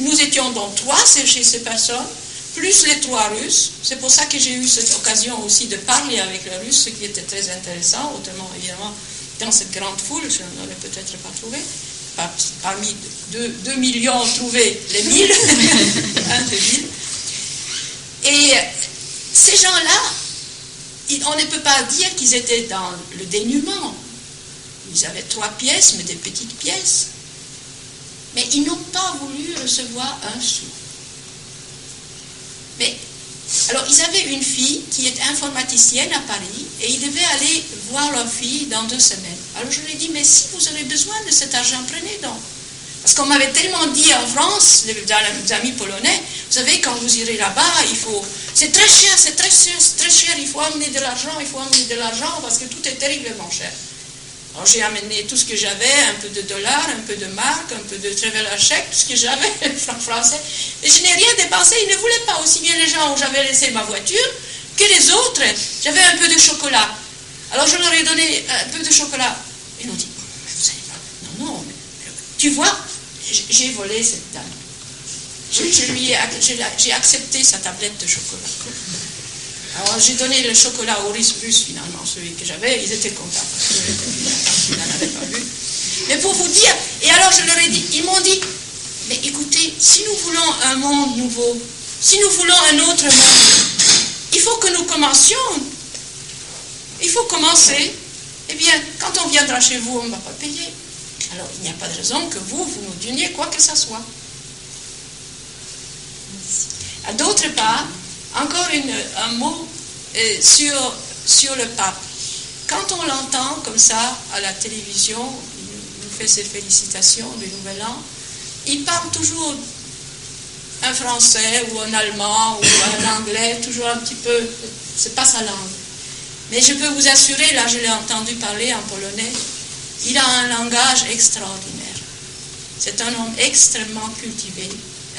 nous étions donc trois chez ces personnes, plus les trois Russes. C'est pour ça que j'ai eu cette occasion aussi de parler avec les Russes, ce qui était très intéressant. Autrement, évidemment, dans cette grande foule, je n'aurais peut-être pas trouvé parmi 2 millions trouvés les 1000, Et ces gens-là, on ne peut pas dire qu'ils étaient dans le dénuement. Ils avaient trois pièces, mais des petites pièces. Mais ils n'ont pas voulu recevoir un sou. Mais alors, ils avaient une fille qui est informaticienne à Paris et ils devaient aller voir leur fille dans deux semaines. Alors, je lui ai dit, mais si vous avez besoin de cet argent, prenez donc. Parce qu'on m'avait tellement dit en France, les amis polonais, vous savez, quand vous irez là-bas, il faut. C'est très cher, c'est très cher, c'est très cher, il faut amener de l'argent, il faut amener de l'argent parce que tout est terriblement cher. Alors j'ai amené tout ce que j'avais, un peu de dollars, un peu de marques, un peu de traveler chèque, tout ce que j'avais, franc français. Et je n'ai rien dépensé, ils ne voulaient pas, aussi bien les gens où j'avais laissé ma voiture que les autres. J'avais un peu de chocolat. Alors je leur ai donné un peu de chocolat. Ils m'ont dit, mais vous savez pas, non, non, tu vois, j'ai volé cette dame. Je, lui ai, j'ai accepté sa tablette de chocolat. Alors j'ai donné le chocolat au Plus finalement, celui que j'avais, ils étaient contents parce qu'ils n'en avaient pas vu. Mais pour vous dire, et alors je leur ai dit, ils m'ont dit, mais écoutez, si nous voulons un monde nouveau, si nous voulons un autre monde, il faut que nous commencions. Il faut commencer. Eh bien, quand on viendra chez vous, on ne va pas payer. Alors, il n'y a pas de raison que vous, vous nous donniez quoi que ce soit. D'autre part, encore un mot euh, sur, sur le pape. Quand on l'entend comme ça à la télévision, il nous fait ses félicitations du Nouvel An, il parle toujours un français ou un allemand ou un anglais, toujours un petit peu, c'est pas sa langue. Mais je peux vous assurer, là je l'ai entendu parler en polonais, il a un langage extraordinaire. C'est un homme extrêmement cultivé,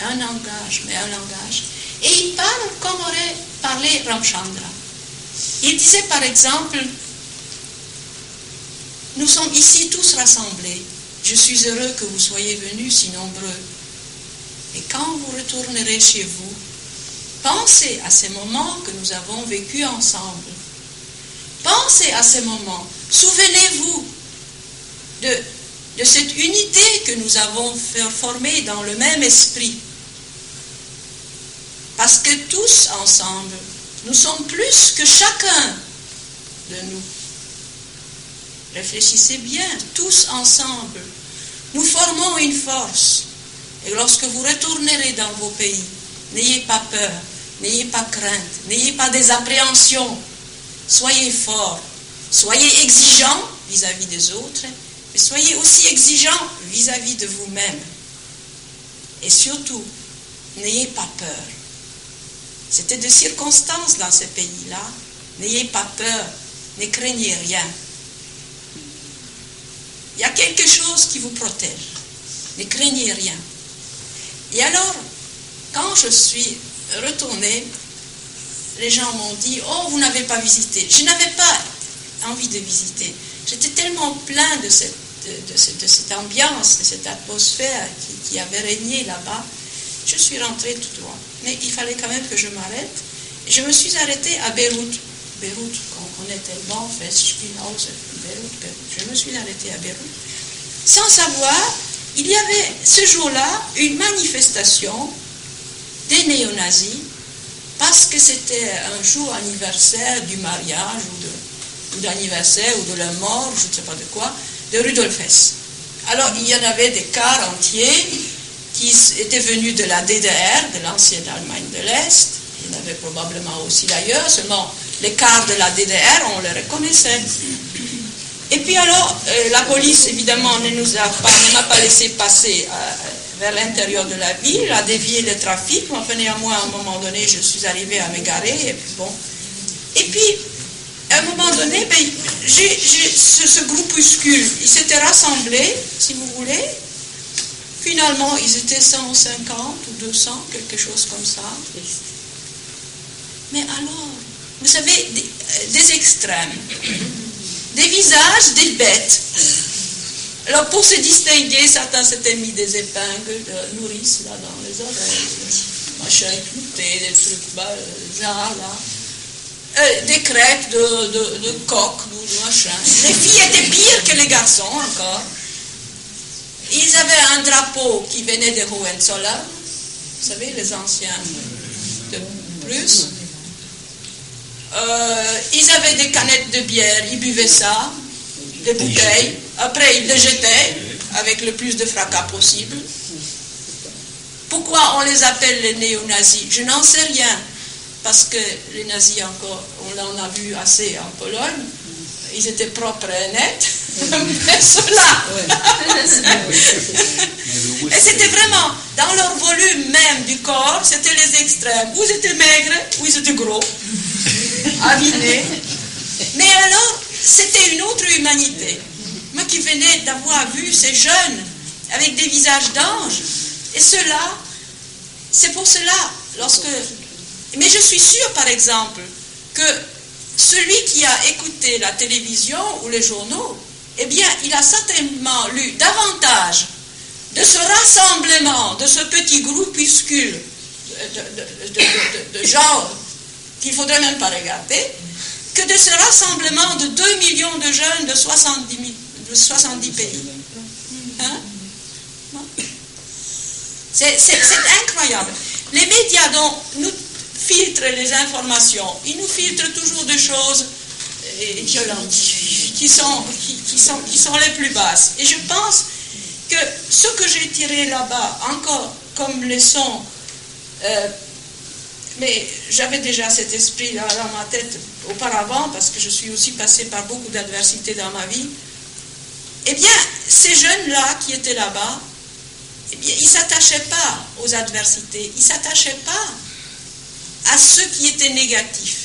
un langage, mais un langage. Et il parle comme aurait parlé Ramchandra. Il disait par exemple, nous sommes ici tous rassemblés. Je suis heureux que vous soyez venus si nombreux. Et quand vous retournerez chez vous, pensez à ces moments que nous avons vécus ensemble. Pensez à ces moments. Souvenez-vous de, cette unité que nous avons former dans le même esprit. Parce que tous ensemble, nous sommes plus que chacun de nous. Réfléchissez bien, tous ensemble. Nous formons une force. Et lorsque vous retournerez dans vos pays, n'ayez pas peur, n'ayez pas crainte, n'ayez pas des appréhensions. Soyez forts, soyez exigeants vis-à-vis des autres, mais soyez aussi exigeants vis-à-vis de vous-même. Et surtout, n'ayez pas peur. C'était de circonstances dans ces pays-là. N'ayez pas peur, ne craignez rien. Il y a quelque chose qui vous protège. Ne craignez rien. Et alors, quand je suis retournée, les gens m'ont dit, oh, vous n'avez pas visité. Je n'avais pas envie de visiter. J'étais tellement plein de cette, de, cette, ambiance, de cette atmosphère qui, avait régné là-bas. Je suis rentrée tout droit. Mais il fallait quand même que je m'arrête. Je me suis arrêtée à Beyrouth. Beyrouth, qu'on connaît tellement, Festspielhaus, Beyrouth, Beyrouth. Je me suis arrêtée à Beyrouth. Sans savoir, il y avait ce jour-là une manifestation des néo-nazis parce que c'était un jour anniversaire du mariage ou d'anniversaire ou de la mort, je ne sais pas de quoi, de Rudolf. Alors il y en avait des cars entiers qui étaient venus de la DDR, de l'ancienne Allemagne de l'Est. Il y en avait probablement aussi d'ailleurs, seulement les cars de la DDR, on les reconnaissait. Et puis alors, euh, la police, évidemment, ne nous a pas, m'a pas laissé passer euh, vers l'intérieur de la ville, a dévié le trafic. Enfin, néanmoins, à un moment donné, je suis arrivée à m'égarer. Et puis, bon. Et puis, à un moment donné, ben, ce, ce, groupuscule, il s'était rassemblé, si vous voulez. Finalement, ils étaient 150 ou 200, quelque chose comme ça. Mais alors, vous savez, des, extrêmes des visages des bêtes. Alors pour se distinguer, certains s'étaient mis des épingles de nourrice là dans les oreilles, machin écouté, des trucs bizarres euh, là. Euh, des crêpes de, de, de coq de machin. Les filles étaient pires que les garçons encore. Ils avaient un drapeau qui venait de Hohenzollern, vous savez, les anciens de plus. Euh, ils avaient des canettes de bière, ils buvaient ça, des bouteilles. Après, ils les jetaient avec le plus de fracas possible. Pourquoi on les appelle les néo-nazis? Je n'en sais rien. Parce que les nazis, encore, on en a vu assez en Pologne, ils étaient propres et nets. Mais ceux-là Et c'était vraiment, dans leur volume même du corps, c'était les extrêmes. Ou ils étaient maigres, ou ils étaient gros. Mais alors, c'était une autre humanité. Moi qui venais d'avoir vu ces jeunes avec des visages d'anges, et cela, c'est pour cela, lorsque... Mais je suis sûre, par exemple, que celui qui a écouté la télévision ou les journaux, eh bien, il a certainement lu davantage de ce rassemblement, de ce petit groupuscule de, gens qu'il faudrait même pas regarder, que de ce rassemblement de 2 millions de jeunes de 70, de 70 pays. Hein? C'est incroyable. Les médias dont nous filtrent les informations, ils nous filtrent toujours des choses euh, violentes, qui sont, qui, sont, qui sont les plus basses. Et je pense que ce que j'ai tiré là-bas, encore comme leçon euh, mais j'avais déjà cet esprit-là dans ma tête auparavant, parce que je suis aussi passée par beaucoup d'adversités dans ma vie. Eh bien, ces jeunes-là qui étaient là-bas, eh bien, ils ne s'attachaient pas aux adversités, ils ne s'attachaient pas à ce qui était négatif.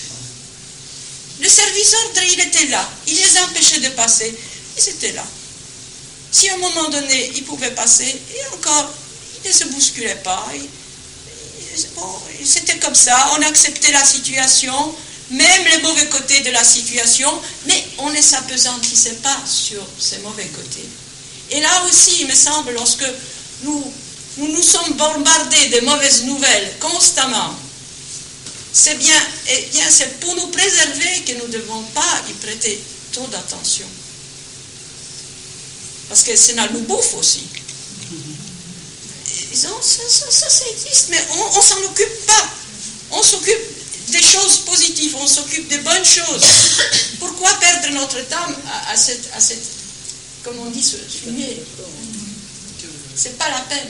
Le service ordre, il était là, il les empêchait de passer, ils étaient là. Si à un moment donné, ils pouvaient passer, et encore, ils ne se bousculaient pas, bon, c'était comme ça, on acceptait la situation, même les mauvais côtés de la situation, mais on ne s'apesantissait pas sur ces mauvais côtés. Et là aussi, il me semble, lorsque nous nous, nous sommes bombardés de mauvaises nouvelles constamment, c'est bien, eh bien c'est pour nous préserver que nous ne devons pas y prêter trop d'attention. Parce que ça nous bouffe aussi. ça, ça, ça, existe, mais on ne s'en occupe pas. On s'occupe des choses positives, on s'occupe des bonnes choses. Pourquoi perdre notre temps à, cette, à cette, comme on dit, ce fumier? C'est pas la peine.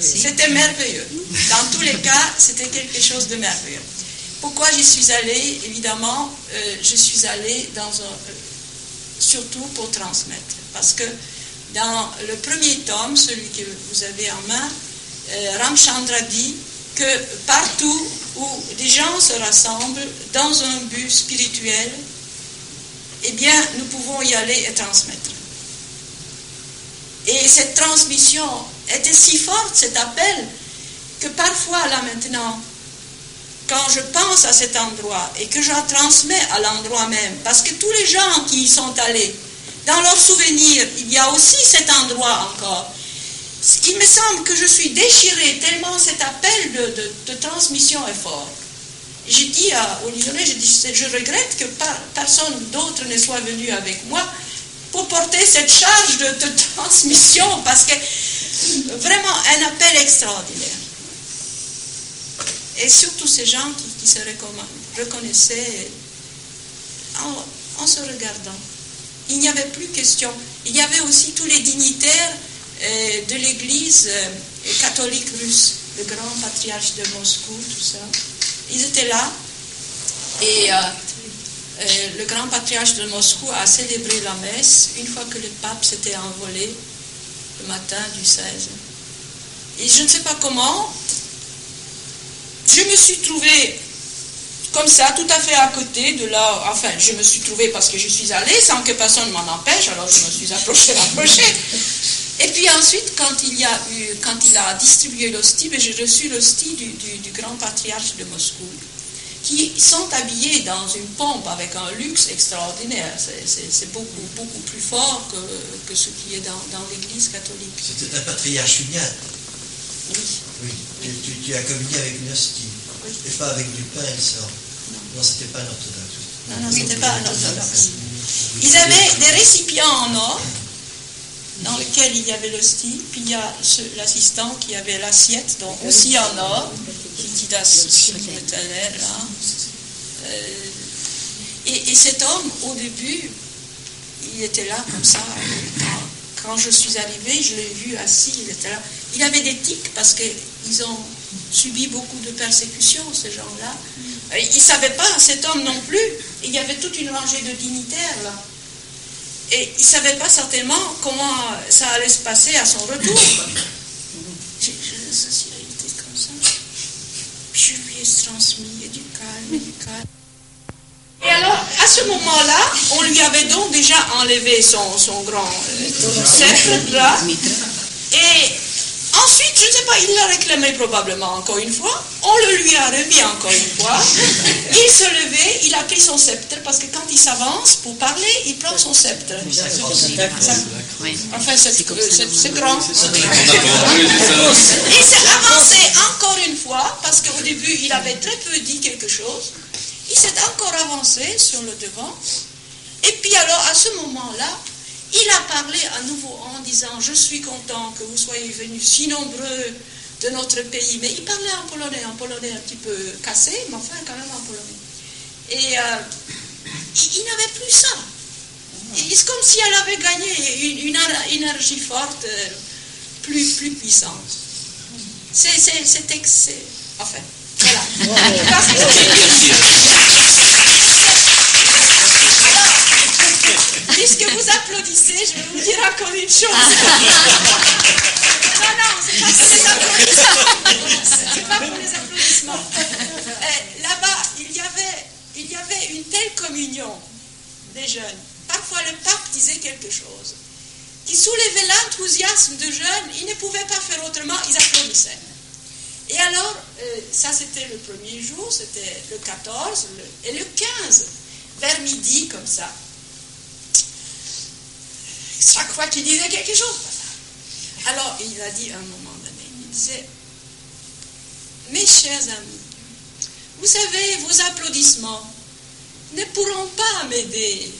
C'était merveilleux. Dans tous les cas, c'était quelque chose de merveilleux. Pourquoi j'y suis allée? Évidemment, euh, je suis allée dans euh, surtout pour transmettre. Parce que dans le premier tome, celui que vous avez en main, euh, Ramchandra dit que partout où des gens se rassemblent dans un but spirituel, eh bien, nous pouvons y aller et transmettre. Et cette transmission était si forte, cet appel, que parfois, là maintenant, quand je pense à cet endroit et que je transmets à l'endroit même, parce que tous les gens qui y sont allés, dans leurs souvenirs, il y a aussi cet endroit encore. Il me semble que je suis déchirée tellement cet appel de, transmission est fort. J'ai dit à, aux je, dis, je regrette que personne d'autre ne soit venu avec moi pour porter cette charge de, de transmission, parce que vraiment un appel extraordinaire. Et surtout ces gens qui, se reconnaissaient en, se regardant. Il n'y avait plus question. Il y avait aussi tous les dignitaires euh, de l'Église euh, catholique russe, le grand patriarche de Moscou, tout ça. Ils étaient là. Et euh, le grand patriarche de Moscou a célébré la messe une fois que le pape s'était envolé le matin du 16. Et je ne sais pas comment, je me suis trouvée comme ça, tout à fait à côté de là. Enfin, je me suis trouvée parce que je suis allée sans que personne m'en empêche, alors je me suis approchée, approchée. Et puis ensuite, quand il, a, eu, quand il a distribué l'hostie, ben, j'ai reçu l'hostie du, grand patriarche de Moscou, qui sont habillés dans une pompe avec un luxe extraordinaire. C'est beaucoup, beaucoup plus fort que, que ce qui est dans, dans l'Église catholique. C'était un patriarche. Oui. Oui. Tu, tu, as communié avec une hostie. Et pas avec du pain et le Non, non c'était pas un orthodoxe. Non, non, c'était pas un orthodoxe. Ils avaient des récipients en or dans lesquels il y avait l'hostie, puis il y a l'assistant qui avait l'assiette, donc aussi en or, qui dit là. Euh, et, et, cet homme, au début, il était là comme ça. Quand, quand je suis arrivée, je l'ai vu assis, il était là. Il avait des tics parce qu'ils ont subi beaucoup de persécutions, ces gens-là. Il ne savait pas, cet homme non plus. Il y avait toute une rangée de dignitaires là. Et il ne savait pas certainement comment ça allait se passer à son retour. Comme ça. Puis je lui ai transmis du calme, du calme. Et alors, à ce moment-là, on lui avait donc déjà enlevé son, son grand euh, sceptre là. Et Ensuite, je ne sais pas, il l'a réclamé probablement encore une fois. On le lui a remis encore une fois. Il se levait, il a pris son sceptre, parce que quand il s'avance pour parler, il prend son sceptre. Enfin, c'est grand. Il s'est avancé encore une fois, parce qu'au début, il avait très peu dit quelque chose. Il s'est encore avancé sur le devant. Et puis alors, à ce moment-là, il a parlé à nouveau en disant Je suis content que vous soyez venus si nombreux de notre pays. Mais il parlait en polonais, en polonais un petit peu cassé, mais enfin quand même en polonais. Et euh, il, n'avait plus ça. C'est comme si elle avait gagné une, une énergie forte, euh, plus, plus puissante. C'est excès. Enfin, voilà. Puisque vous applaudissez, je vais vous dire encore une chose. non, non, c'est pas pour les applaudissements. C'est pas pour les applaudissements. Euh, là-bas, il y, avait, il y avait une telle communion des jeunes. Parfois, le pape disait quelque chose qui soulevait l'enthousiasme des jeunes. Ils ne pouvaient pas faire autrement, ils applaudissaient. Et alors, euh, ça c'était le premier jour, c'était le 14, et le 15, vers midi comme ça. Chaque fois qu'il disait quelque chose, alors il a dit à un moment donné, il disait, mes chers amis, vous savez, vos applaudissements ne pourront pas m'aider